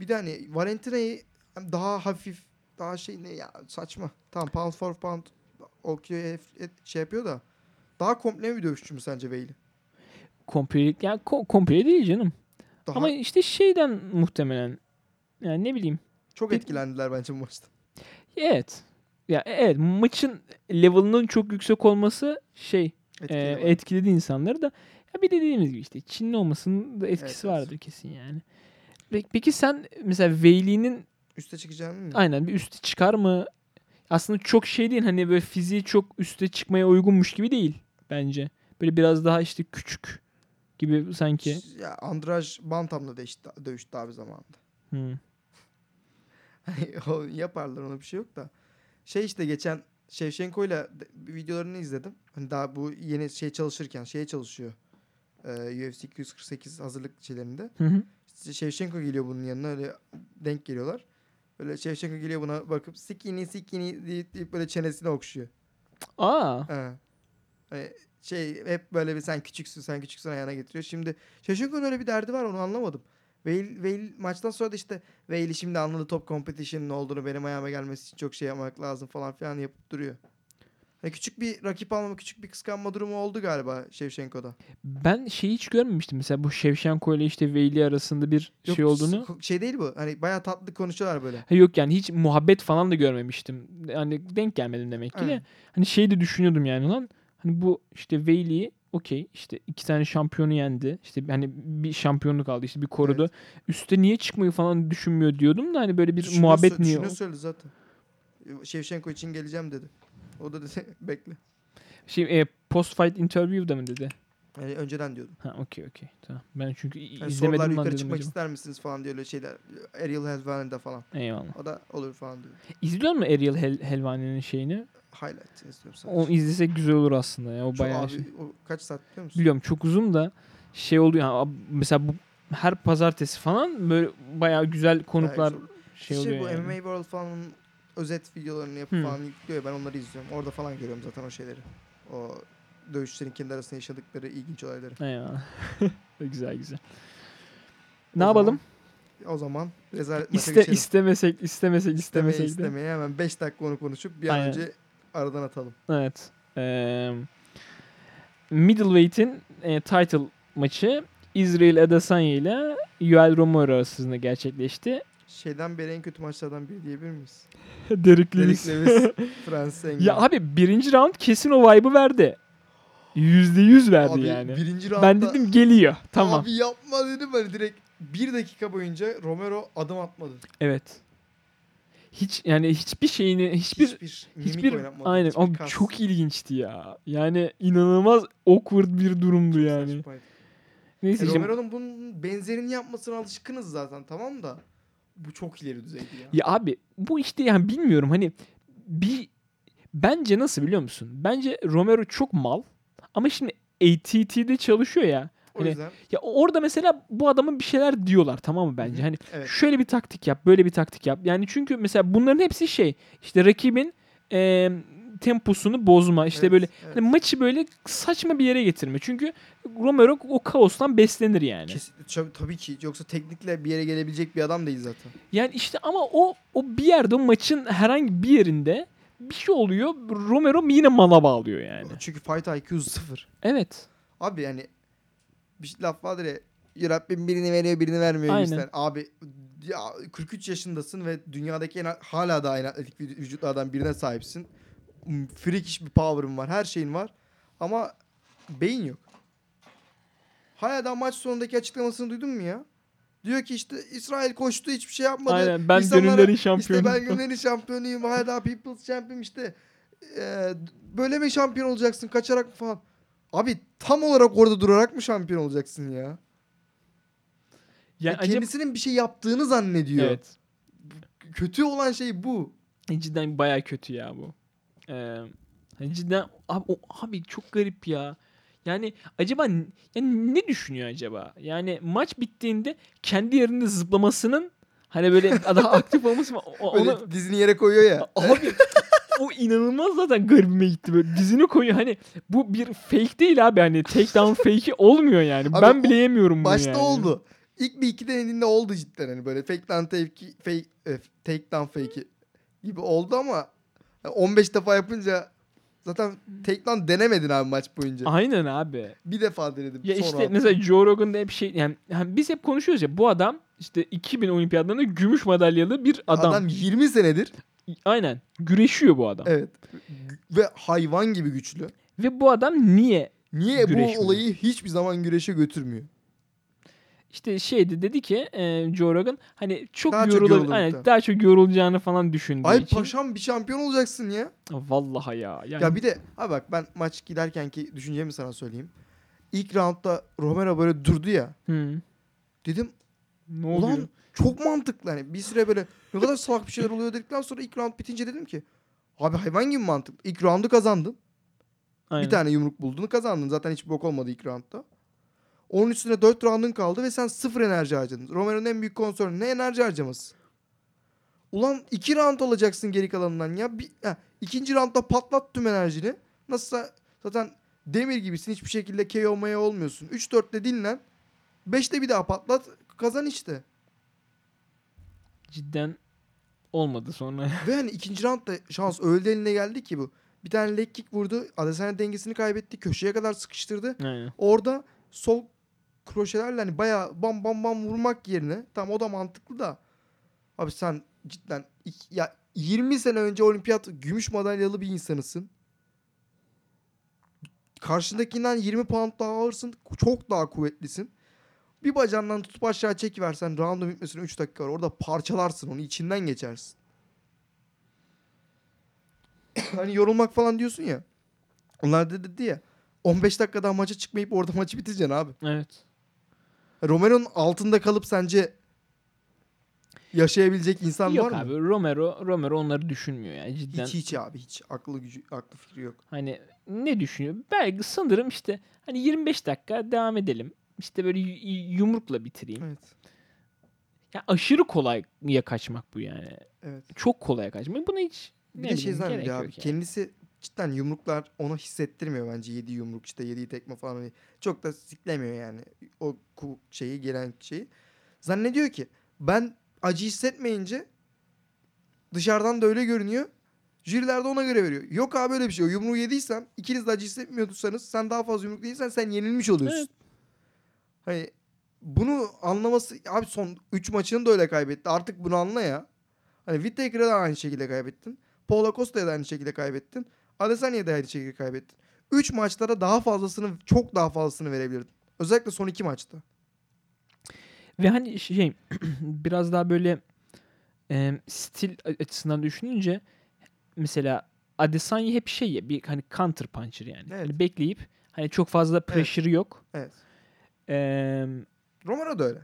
Bir de hani Valentina'yı daha hafif daha şey ne ya saçma. Tamam pound for pound okey şey yapıyor da daha komple bir dövüşçü mü sence Veil'i? Komple, yani ko- komple değil canım. Daha Ama işte şeyden muhtemelen yani ne bileyim. çok etkilendiler bence bu maçta. Evet. Ya evet maçın level'ının çok yüksek olması şey e, Etkiledi. etkiledi insanları da. Ya bir de dediğimiz gibi işte Çinli olmasının da etkisi Evet, evet. vardır kesin yani. Pe- Peki sen mesela Weyli'nin Üste çıkacağını mı? aynen bir üstü çıkar mı? Aslında çok şey değil hani böyle fiziği çok üste çıkmaya uygunmuş gibi değil bence. Böyle biraz daha işte küçük gibi sanki. Ya Andraj Bantam'la dövüştü, dövüştü abi zamanında. Hmm. Yaparlar ona bir şey yok da. Şey işte geçen Shevchenko'yla de- videolarını izledim. Hani daha bu yeni şey çalışırken şeye çalışıyor. Ee, UFC 248 hazırlık şeylerinde. Hı hı. İşte Shevchenko geliyor bunun yanına öyle denk geliyorlar. Böyle Shevchenko geliyor buna bakıp sikini sikini deyip, deyip böyle çenesini okşuyor. Aa. He. Hani şey hep böyle bir sen küçüksün sen küçüksün ayağına getiriyor. Şimdi Shevchenko'nun öyle bir derdi var onu anlamadım. Veil, Veil maçtan sonra da işte Veil'i şimdi anladı top competition'ın olduğunu benim ayağıma gelmesi için çok şey yapmak lazım falan filan yapıp duruyor. Hani küçük bir rakip alma, küçük bir kıskanma durumu oldu galiba Shevchenko'da. Ben şeyi hiç görmemiştim. Mesela bu Shevchenko ile işte Veyli arasında bir Yok, şey olduğunu. Şey değil bu. Hani bayağı tatlı konuşuyorlar böyle. Ha yok yani hiç muhabbet falan da görmemiştim. Hani denk gelmedim demek ki de. Evet. Hani şey de düşünüyordum yani lan. Hani bu işte Veyli'yi okey işte iki tane şampiyonu yendi. İşte hani bir şampiyonluk aldı işte bir korudu. Üste niye çıkmayı falan düşünmüyor diyordum da hani böyle bir Düşünüyor muhabbet niye? düşünüyor söyledi zaten. Shevchenko için geleceğim dedi. O da dedi bekle. Şey e, post fight interview'da mı dedi? Yani önceden diyordum. Ha okey okey. Tamam. Ben çünkü Yani sorular izlemedim lan yukarı çıkmak acaba. ister misiniz falan diyor öyle şeyler. Ariel Helvan'da falan. Eyvallah. O da olur falan diyor. İzliyor mu Ariel Hel- Helvani'nin şeyini? Highlight istiyorum sadece. O izlesek güzel olur aslında ya. O Şu bayağı abi, şey. o kaç saat biliyor musun? Biliyorum çok uzun da şey oldu yani mesela bu her pazartesi falan böyle bayağı güzel konuklar Bayağı şey işte oluyor bu yani. MMA World falan özet videolarını yapıp Hmm. falan yüklüyor. Ben onları izliyorum. Orada falan görüyorum zaten o şeyleri. O dövüşçülerin kendi arasında yaşadıkları ilginç olayları. Eyvallah. güzel güzel. O Ne yapalım? zaman- O zaman rezalet İste, geçelim. istemesek istemesek istemesek istemeye hemen 5 dakika onu konuşup bir an Aynen. önce aradan atalım. Evet. Ee, middleweight'in e, title maçı Israel Adesanya ile Yoel Romero arasında gerçekleşti. Şeyden beri en kötü maçlardan biri diyebilir miyiz? Derek Derek Lewis, Francis Engel. ya abi birinci round kesin o vibe'ı verdi. Yüzde yüz verdi Abi yani. birinci roundda Ben dedim geliyor. Tamam. Abi yapma dedim hani direkt bir dakika boyunca Romero adım atmadı. Evet. Hiç yani hiçbir şeyini hiçbir hiçbir, hiçbir oynatmadı. aynen hiçbir abi kas. çok ilginçti ya. Yani inanılmaz awkward bir durumdu yani. Saçmaydı. Neyse E, Romero'nun bunun benzerini yapmasına alışkınız zaten tamam da bu çok ileri düzeydi ya. Ya abi bu işte yani bilmiyorum hani bir bence nasıl biliyor musun? Bence Romero çok mal ama şimdi ATT'de çalışıyor ya. o hani- yüzden Ya orada mesela bu adama bir şeyler diyorlar tamam mı bence? Hani evet. şöyle bir taktik yap, böyle bir taktik yap. Yani çünkü mesela bunların hepsi şey işte rakibin e, temposunu bozma işte Evet, böyle evet. hani maçı böyle saçma bir yere getirme. Çünkü Romero o kaostan beslenir yani. Kesin- tabii, ki yoksa teknikle bir yere gelebilecek bir adam değil zaten. Yani işte ama o o bir yerde o maçın herhangi bir yerinde bir şey oluyor. Romero yine mala bağlıyor yani. Çünkü fight IQ sıfır. Evet. Abi yani bir şey- laf vardır ya "Ya Rabbim birini veriyor birini vermiyor Aynen. Abi ya 43 yaşındasın ve dünyadaki en, hala da aynı atletik vüc- vücutlardan birine sahipsin. Freakish bir power'ın var. Her şeyin var. Ama beyin yok. Hala da maç sonundaki açıklamasını duydun mu ya? Diyor ki işte İsrail koştu hiçbir şey yapmadı. Aynen ben İnsanlara- gönüllerin İşte şampiyonu. ben gönüllerin şampiyonuyum. Hala daha People's Champion işte. Ee, böyle mi şampiyon olacaksın? Kaçarak mı falan? Abi tam olarak orada durarak mı şampiyon olacaksın ya? yani Ve acaba kendisinin bir şey yaptığını zannediyor. evet. Kötü olan şey bu. Cidden baya kötü ya bu. Ee, hani cidden abi, o, abi çok garip ya. Yani acaba yani ne düşünüyor acaba? Yani maç bittiğinde kendi yerinde zıplamasının hani böyle daha aktif olması mı? Onu, dizini yere koyuyor ya. abi o inanılmaz zaten garibime gitti böyle dizini koyuyor hani bu bir fake değil abi hani takedown fake'i olmuyor yani Abi ben bile yemiyorum bunu Başta yani. oldu. İlk bir iki denediğinde oldu cidden hani böyle fake down take, fake, e, take down fake'i gibi oldu ama 15 defa yapınca zaten take down denemedin abi maç boyunca. Aynen abi. Bir defa denedim. Ya sonra işte attım. mesela Joe Rogan'da hep şey yani, yani biz hep konuşuyoruz ya bu adam işte 2000 olimpiyatlarında gümüş madalyalı bir adam. adam 20 senedir Aynen. Güreşiyor bu adam. evet ve hayvan gibi güçlü. Ve bu adam niye? Niye Güreşmiyor. bu olayı hiçbir zaman güreşe götürmüyor? İşte şeydi dedi ki e, Joe Rogan hani çok Daha çok yorulur, aynen, muhtemelen. daha çok yorulacağını falan düşündüğü Ay için. paşam bir şampiyon olacaksın ya. Vallahi ya. Yani, Ya bir de abi bak ben maç giderken ki düşüncemi sana söyleyeyim. İlk roundda Romero böyle durdu ya. Hı. Dedim Ne oluyor? ulan çok mantıklı hani bir süre böyle ne kadar salak bir şeyler oluyor dedikten sonra ilk round bitince dedim ki abi hayvan gibi mantıklı. İlk roundu kazandın. Aynen. Bir tane yumruk buldun kazandın. Zaten hiç bok olmadı ilk roundda. Onun üstüne 4 roundun kaldı ve sen sıfır enerji harcadın. Romero'nun en büyük konserni ne enerji harcaması. Ulan 2 round alacaksın geri kalanından ya. Bir, ha, ikinci roundda patlat tüm enerjini. Nasılsa zaten demir gibisin. Hiçbir şekilde KO maya olmuyorsun. 3-4'te dinlen. 5'te bir daha patlat. Kazan işte. Cidden olmadı sonra. Ve hani ikinci roundda şans öyle eline geldi ki bu. Bir tane leg kick vurdu. Adesanya dengesini kaybetti. Köşeye kadar sıkıştırdı. Aynen. Orada sol kroşelerle hani bayağı bam bam bam vurmak yerine tam o da mantıklı da abi sen cidden ya 20 sene önce olimpiyat gümüş madalyalı bir insanısın. Karşındakinden 20 pound daha ağırsın. Çok daha kuvvetlisin. Bir bacağından tutup aşağı çekiversen roundun bitmesine 3 dakika var. Orada parçalarsın onu. içinden geçersin. hani yorulmak falan diyorsun ya. Onlar da dedi ya. 15 dakikadan maça çıkmayıp orada maçı bitireceksin abi. Evet. Romero'nun altında kalıp sence yaşayabilecek insan Yok var abi mı? Romero Romero onları düşünmüyor yani cidden. Hiç hiç abi hiç aklı gücü aklı fikri yok. Hani ne düşünüyor? Belki sanırım işte hani 25 dakika devam edelim. İşte böyle yumrukla bitireyim. Evet. Ya aşırı kolaya kaçmak bu yani. Evet. Çok kolaya kaçmak. Buna hiç Bir de şey zannediyor abi. yok yani. Kendisi cidden yumruklar ona hissettirmiyor bence. Yedi yumruk işte yediği tekme falan. Hani çok da siklemiyor yani. O şeyi gelen şeyi. Zannediyor ki ben acı hissetmeyince dışarıdan da öyle görünüyor. Jüriler de ona göre veriyor. Yok abi öyle bir şey. O yumruğu yediysen ikiniz de acı hissetmiyorduysanız sen daha fazla yumruk değilsen sen yenilmiş oluyorsun. Evet. Hani bunu anlaması abi son 3 maçını da öyle kaybetti. Artık bunu anla ya. Hani Whittaker'a da aynı şekilde kaybettin. Paulo Costa'ya da aynı şekilde kaybettin. Adesanya'ya da aynı şekilde kaybettin. 3 maçlara daha fazlasını çok daha fazlasını verebilirdin. Özellikle son 2 maçta. Ve hani şey biraz daha böyle e, stil açısından düşününce mesela Adesanya hep şey ya bir hani counter puncher yani. Evet. Hani bekleyip hani çok fazla pressure yok. Evet. Eee Romero da öyle.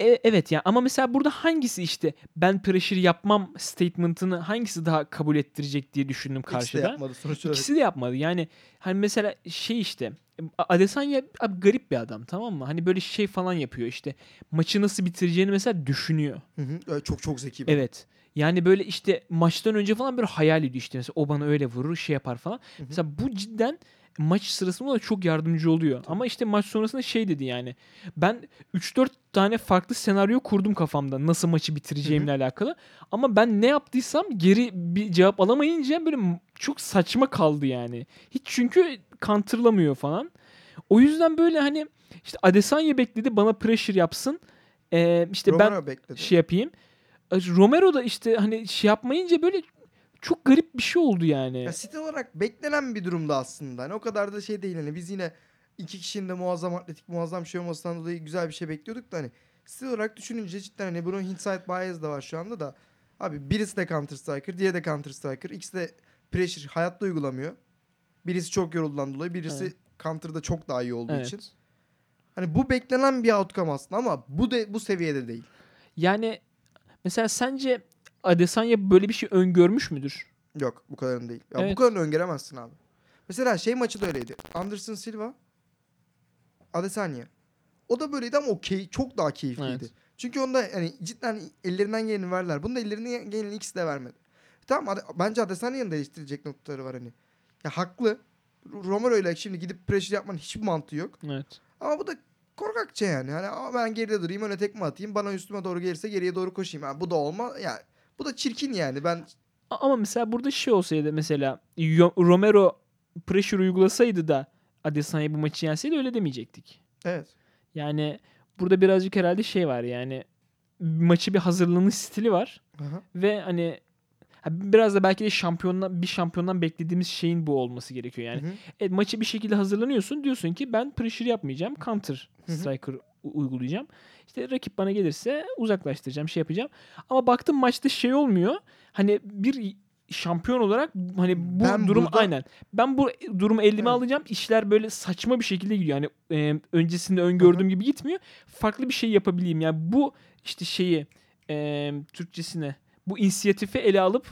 E- evet ya ama mesela burada hangisi işte ben pressure yapmam statement'ını hangisi daha kabul ettirecek diye düşündüm İkisi de karşıda. yapmadı sonuç olarak. İkisi de yapmadı. Yani hani mesela şey işte Adesanya abi garip bir adam tamam mı? Hani böyle şey falan yapıyor işte. Maçı nasıl bitireceğini mesela düşünüyor. Hı hı. Çok çok zeki. bir- Evet. Yani böyle işte maçtan önce falan böyle hayal ediyor işte. Mesela o bana öyle vurur şey yapar falan. Hı hı. Mesela bu cidden maç sırasında da çok yardımcı oluyor. Ama işte maç sonrasında şey dedi yani. Ben 3-4 tane farklı senaryo kurdum kafamda. Nasıl maçı bitireceğimle alakalı. Ama ben ne yaptıysam geri bir cevap alamayınca böyle çok saçma kaldı yani. Hiç çünkü counterlamıyor falan. O yüzden böyle hani işte Adesanya bekledi bana pressure yapsın. Ee, işte ben Romero bekledi. şey yapayım. Romero da işte hani şey yapmayınca böyle çok garip bir şey oldu yani. Ya stil olarak beklenen bir durumda aslında. Hani o kadar da şey değil hani biz yine iki kişinin de muazzam atletik muazzam şey olmasından dolayı güzel bir şey bekliyorduk da hani stil olarak düşününce cidden hani bunun hindsight bias da var şu anda da. Abi birisi de Counter Striker, diğeri de Counter Striker. İkisi de pressure hayatta uygulamıyor. Birisi çok yorulduğundan dolayı, birisi Evet. Counter'da çok daha iyi olduğu Evet. için. Hani bu beklenen bir outcome aslında ama bu de bu seviyede değil. Yani mesela sence Adesanya böyle bir şey öngörmüş müdür? Yok bu kadarın değil. Ya bu Evet. kadarını öngöremezsin abi. Mesela şey maçı da öyleydi. Anderson Silva, Adesanya. O da böyleydi ama o key, çok daha keyifliydi. Evet. Çünkü onda hani cidden ellerinden geleni verdiler. Bunda ellerinden geleni ikisi de vermedi. Tamam Ade- bence Adesanya'nın değiştirecek noktaları var hani. Ya haklı. Romero ile şimdi gidip pressure yapmanın hiçbir mantığı yok. Evet. Ama bu da korkakça yani. Hani "Aa, ben geride durayım öne tekme atayım. Bana üstüme doğru gelirse geriye doğru koşayım. Yani bu da olma. Yani bu da çirkin yani. Ben Ama mesela burada şey olsaydı mesela Romero pressure uygulasaydı da Adesanya bu maçı yenseydi öyle demeyecektik. evet. Yani burada birazcık herhalde şey var yani maçı bir hazırlanış stili var Aha. ve hani ha, biraz da belki de şampiyondan bir şampiyondan beklediğimiz şeyin bu olması gerekiyor yani. Hı hı. Evet, maçı bir şekilde hazırlanıyorsun. Diyorsun ki ben pressure yapmayacağım. Counter Hı hı. striker u- uygulayacağım. İşte rakip bana gelirse uzaklaştıracağım, şey yapacağım. Ama baktım maçta şey olmuyor. Hani bir şampiyon olarak hani bu Ben durum burada- aynen. Ben bu durumu elime Evet. alacağım. İşler böyle saçma bir şekilde gidiyor. Yani e, öncesinde öngördüğüm gibi gitmiyor. Farklı bir şey yapabileyim. Yani bu işte şeyi e, Türkçesine bu inisiyatifi ele alıp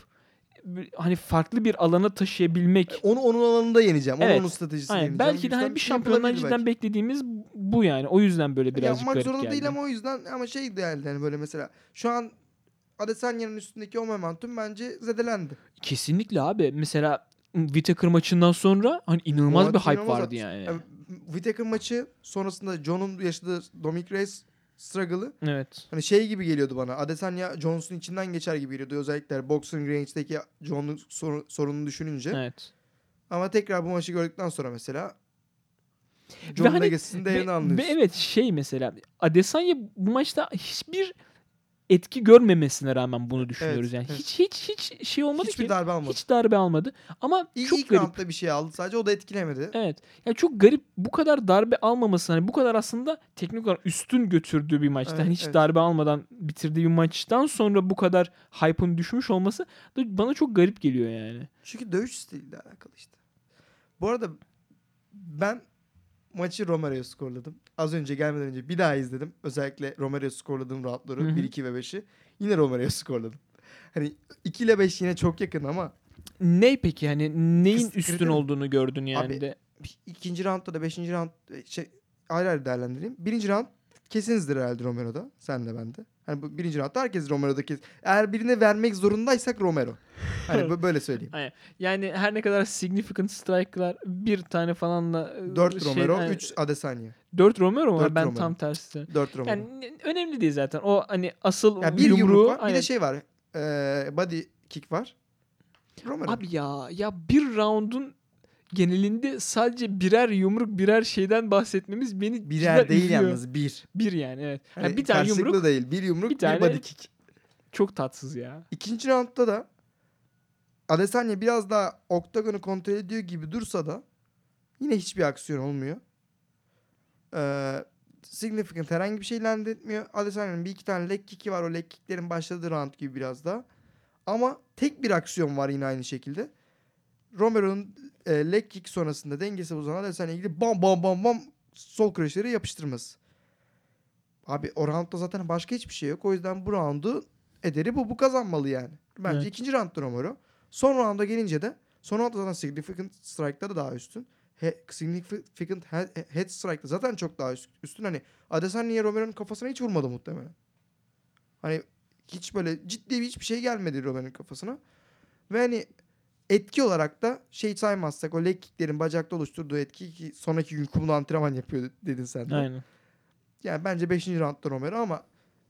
hani farklı bir alana taşıyabilmek Onu onun alanında yeneceğim. Evet. onun stratejisini Aynen. yeneceğim. Belki de hani bir şey şampiyondan yapılabilir cidden beklediğimiz bu yani. O yüzden böyle birazcık Yapmak garip zorunda geldi. değil ama o yüzden ama şey değerli hani böyle mesela şu an Adesanya'nın üstündeki o momentum bence zedelendi. Kesinlikle abi. Mesela Whittaker maçından sonra hani inanılmaz bir hype vardı yani. Yani Whittaker maçı sonrasında John'un yaşadığı Dominic Reyes struggle'ı Evet. hani şey gibi geliyordu bana. Adesanya Johnson içinden geçer gibi geliyordu. Özellikle boxing range'deki John'un sorun- sorununu düşününce. Evet. Ama tekrar bu maçı gördükten sonra mesela Ve John'un hani- değerini anlıyorsun. ve evet şey mesela Adesanya bu maçta hiçbir etki görmemesine rağmen bunu düşünüyoruz yani. evet. Hiç hiç hiç şey olmadı Hiçbir ki. darbe almadı. Hiç darbe almadı. Ama İlk, çok ilk garip. roundda bir şey aldı sadece o da etkilemedi. Evet. Ya çok garip bu kadar darbe almaması hani bu kadar aslında teknik olarak üstün götürdüğü bir maçta. Evet, hani hiç evet. darbe almadan bitirdiği bir maçtan sonra bu kadar hype'ın düşmüş olması da bana çok garip geliyor yani. Çünkü dövüş stiliyle alakalı işte. Bu arada ben maçı Romero'ya skorladım. Az önce gelmeden önce bir daha izledim. Özellikle Romero'ya skorladığım roundları Hı hı. 1, 2 ve 5'i. Yine Romero'ya skorladım. Hani 2 ile 5 yine çok yakın ama Ne peki hani neyin Kıs- üstün olduğunu gördün yani Abi, de. ikinci roundda da 5. round e, şey ayrı ayrı değerlendireyim. Birinci round kesinizdir herhalde Romero'da. Sen de ben de. Hani bu birinci roundda herkes Romero'da kes. Eğer birine vermek zorundaysak Romero. Hani bö- böyle söyleyeyim. Yani her ne kadar significant strike'lar bir tane falanla e, 4 şey- Romero, yani 3 Adesanya. 4 Romero mu? Dört ben Romero. tam tersi. 4 Romero. Yani ne- önemli değil zaten. O hani asıl Ya bir yumruğu yumruk var. Bir aynen. de şey var. Ee, body kick var. Romero. Abi ya ya bir roundun genelinde sadece birer yumruk birer şeyden bahsetmemiz beni Birer değil üzüyor. yalnız bir. Bir yani evet. Hani Yani bir tane yumruk değil. Bir yumruk bir bir, tane- body kick. çok tatsız ya. İkinci roundda da Adesanya biraz daha oktagonu kontrol ediyor gibi dursa da yine hiçbir aksiyon olmuyor. Ee, significant herhangi bir şey land etmiyor. Adesanya'nın bir iki tane leg kick'i var. O leg kick'lerin başladığı round gibi biraz daha. Ama tek bir aksiyon var yine aynı şekilde. Romero'nun e, leg kick sonrasında dengesi bozulan Adesanya'ya ilgili bam bam bam bam sol crunch'leri yapıştırması. Abi o roundda zaten başka hiçbir şey yok. O yüzden bu roundu ederi bu. Bu kazanmalı yani. Bence Evet. ikinci roundda Romero. Son rounda gelince de son roundda zaten significant strike'ları daha üstün. He, significant head, strike'da zaten çok daha üst- üstün. Hani Adesanya Romero'nun kafasına hiç vurmadı muhtemelen. Hani hiç böyle ciddi bir hiçbir şey gelmedi Romero'nun kafasına. Ve hani etki olarak da şey saymazsak o leg kicklerin bacakta oluşturduğu etki ki sonraki gün kumda antrenman yapıyor dedin sen de. Aynen. Yani bence 5. roundda Romero ama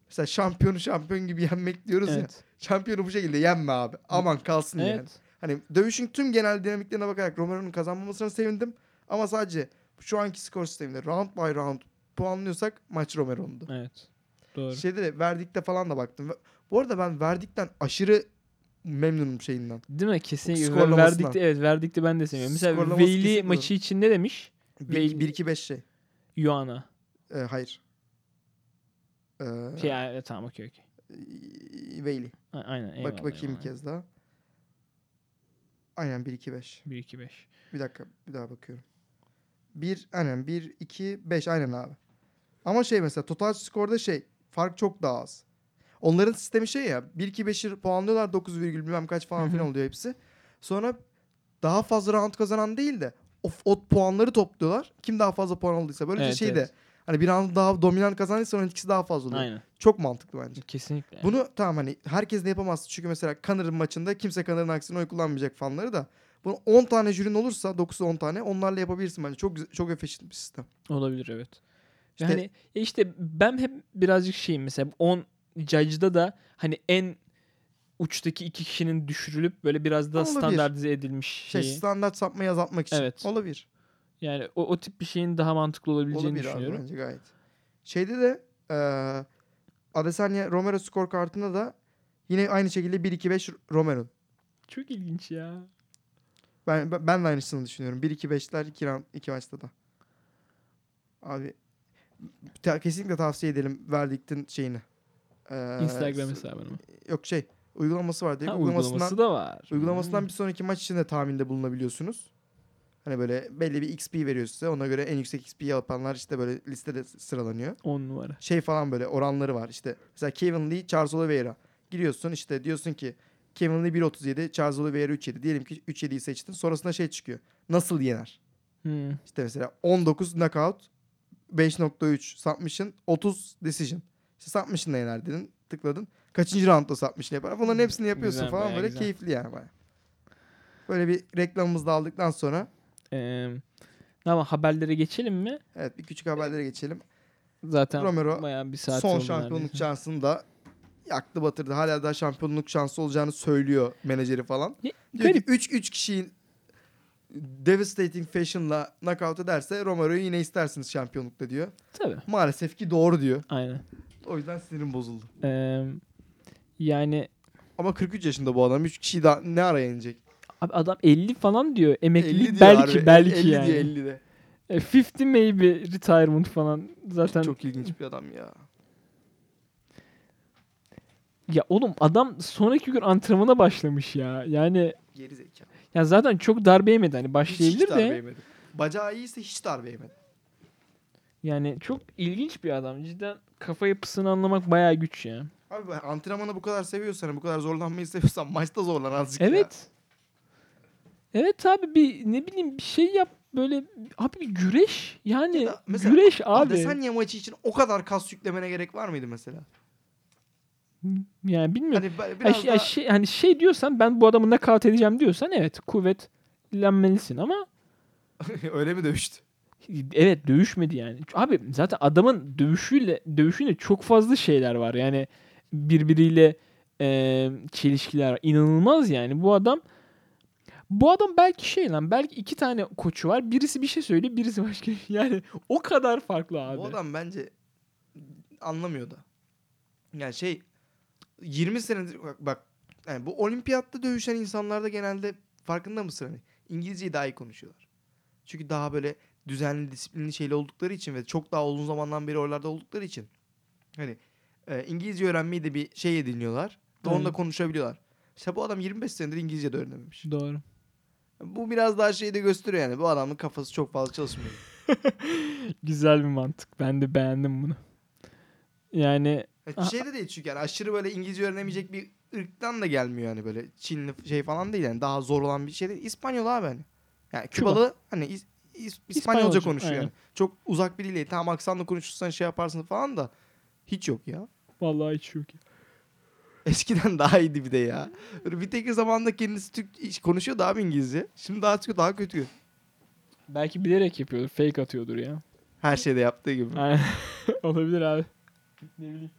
mesela şampiyonu şampiyon gibi yenmek diyoruz ya. Evet. Şampiyonu bu şekilde yenme abi. Aman kalsın yani. Evet. Hani dövüşün tüm genel dinamiklerine bakarak Romero'nun kazanmamasına sevindim. Ama sadece şu anki skor sisteminde round by round puanlıyorsak maç Romero'nundu. Evet. Doğru. Şeyde de verdikte falan da baktım. Bu arada ben verdikten aşırı memnunum şeyinden. Değil mi? Kesinlikle. Verdikte evet verdikte ben de seviyorum. Mesela Veyli maçı için ne demiş? Ve- 1-2-5 şey. Yuana. Ee, hayır. Ee, Şey yani, tamam okey okey. Veyli. A- Aynen. Bak eyvallah, bakayım eyvallah. bir kez daha. Aynen 1-2-5. 1 2 5. Bir dakika bir daha bakıyorum. 1 aynen 1 2 5 aynen abi. Ama şey mesela total skorda şey fark çok daha az. Onların sistemi şey ya 1 2 5'i puanlıyorlar 9 virgül bilmem kaç falan filan oluyor hepsi. Sonra daha fazla round kazanan değil de o, o puanları topluyorlar. Kim daha fazla puan aldıysa böylece Evet, şey evet. de hani bir round daha dominant kazandıysa onun etkisi daha fazla oluyor. Aynen. Çok mantıklı bence. Kesinlikle. Bunu tamam hani herkes de yapamaz. Çünkü mesela Connor'ın maçında kimse Connor'ın aksine oy kullanmayacak fanları da. Bunu 10 tane jürin olursa 9'u 10 tane onlarla yapabilirsin bence. Çok çok efficient bir sistem. Olabilir evet. İşte- Yani e işte ben hep birazcık şeyim mesela 10 judge'da da hani en uçtaki iki kişinin düşürülüp böyle biraz daha Olabilir. standartize edilmiş Şey şeyi. standart sapmayı azaltmak için. Evet. Olabilir. Yani o, o tip bir şeyin daha mantıklı olabileceğini Olabilir abi düşünüyorum. bence gayet. Şeyde de eee Adesanya Romero skor kartında da yine aynı şekilde 1-2-5 Romero. Çok ilginç ya. Ben, ben ben de aynısını düşünüyorum. 1-2-5'ler 2 round 2 maçta da. Abi ta- kesinlikle tavsiye edelim verdiktin şeyini. Instagram hesabını mı? Yok şey uygulaması var diye. Ha, uygulamasından, uygulaması da var. uygulamasından Hmm. bir sonraki maç için de tahminde bulunabiliyorsunuz. Hani böyle belli bir XP veriyor size. Ona göre en yüksek XP yapanlar işte böyle listede sıralanıyor. 10 numara. Şey falan böyle oranları var. İşte mesela Kevin Lee, Charles Oliveira. Giriyorsun işte diyorsun ki Kevin Lee 1.37, Charles Oliveira 3.7. Diyelim ki 3.7'yi seçtin. Sonrasında şey çıkıyor. Nasıl yener? Hmm. İşte mesela 19 knockout, 5.3 submission, 30 decision. İşte submission'la yener dedin. Tıkladın. Kaçıncı roundda submission yapar? Bunların hepsini yapıyorsun Güzel, falan böyle güzel. keyifli yani baya. Böyle bir reklamımızı da aldıktan sonra Ee, ama haberlere geçelim mi? evet bir küçük haberlere geçelim. Zaten Romero bayağı bir saat Son şampiyonluk neredeyse. şansını da yaktı batırdı. Hala daha şampiyonluk şansı olacağını söylüyor menajeri falan. Ya, Diyor garip. ki 3 3 kişiyi devastating fashion'la knockout ederse Romero'yu yine istersiniz şampiyonlukta diyor. Tabii. Maalesef ki doğru diyor. Aynen. O yüzden sinirim bozuldu. Ee, yani Ama 43 yaşında bu adam. 3 kişiyi daha ne ara yenecek? abi adam 50 falan diyor. 50 Emeklilik diyor belki harbi. belki 50 yani. diyor 50 de. E, 50 maybe retirement falan zaten. Çok ilginç bir adam ya. Ya oğlum adam sonraki gün antrenmana başlamış ya. Yani Geri zekalı. ya zaten çok darbe yemedi hani Hiç, başlayabilir hiç darbe de. yemedi. Bacağı iyiyse hiç darbe yemedi. Yani çok ilginç bir adam. Cidden kafa yapısını anlamak bayağı güç ya. Abi antrenmanı bu kadar seviyorsan, bu kadar zorlanmayı seviyorsan maçta zorlan azıcık ya. Evet. Evet abi bir ne bileyim bir şey yap böyle abi bir güreş yani Ya mesela güreş abi. Adesanya maçı için o kadar kas yüklemene gerek var mıydı mesela? Yani bilmiyorum. Hani biraz şey, daha... şey, hani şey diyorsan ben bu adamı nakavt edeceğim diyorsan evet kuvvetlenmelisin ama Öyle mi dövüştü? Evet dövüşmedi yani. Abi zaten adamın dövüşüyle dövüşünde çok fazla şeyler var. Yani birbiriyle e, çelişkiler var. İnanılmaz yani. Bu adam bu adam belki şey lan belki iki tane koçu var. Birisi bir şey söylüyor, birisi başka. Yani o kadar farklı abi. Bu adam bence anlamıyor da. Yani şey 20 senedir bak, bak yani bu olimpiyatta dövüşen insanlarda genelde farkında mısın hani İngilizceyi daha iyi konuşuyorlar. Çünkü daha böyle düzenli, disiplinli şeyli oldukları için ve çok daha uzun zamandan beri oralarda oldukları için hani e, İngilizce öğrenmeyi de bir şey ediniyorlar. Ve onunla konuşabiliyorlar. İşte bu adam 25 senedir İngilizce de öğrenememiş. Doğru. Bu biraz daha şeyi de gösteriyor yani. Bu adamın kafası çok fazla çalışmıyor. Güzel bir mantık. Ben de beğendim bunu. Yani Yani Aha. şey de değil çünkü yani aşırı böyle İngilizce öğrenemeyecek bir ırktan da gelmiyor yani böyle Çinli şey falan değil yani daha zor olan bir şey değil. İspanyol abi hani. Yani Küba. Kübalı hani İspanyolca, İspanyolca, konuşuyor aynen. yani. Çok uzak bir dil değil. Tamam aksanla konuşursan şey yaparsın falan da hiç yok ya. vallahi hiç yok. ya. Eskiden daha iyiydi bir de ya. Böyle bir tek zamanında kendisi Türk konuşuyordu abi İngilizce. Şimdi daha çok daha kötü. Belki bilerek yapıyordur. Fake atıyordur ya. Her şeyde yaptığı gibi. Aynen. Olabilir abi. Ne bileyim.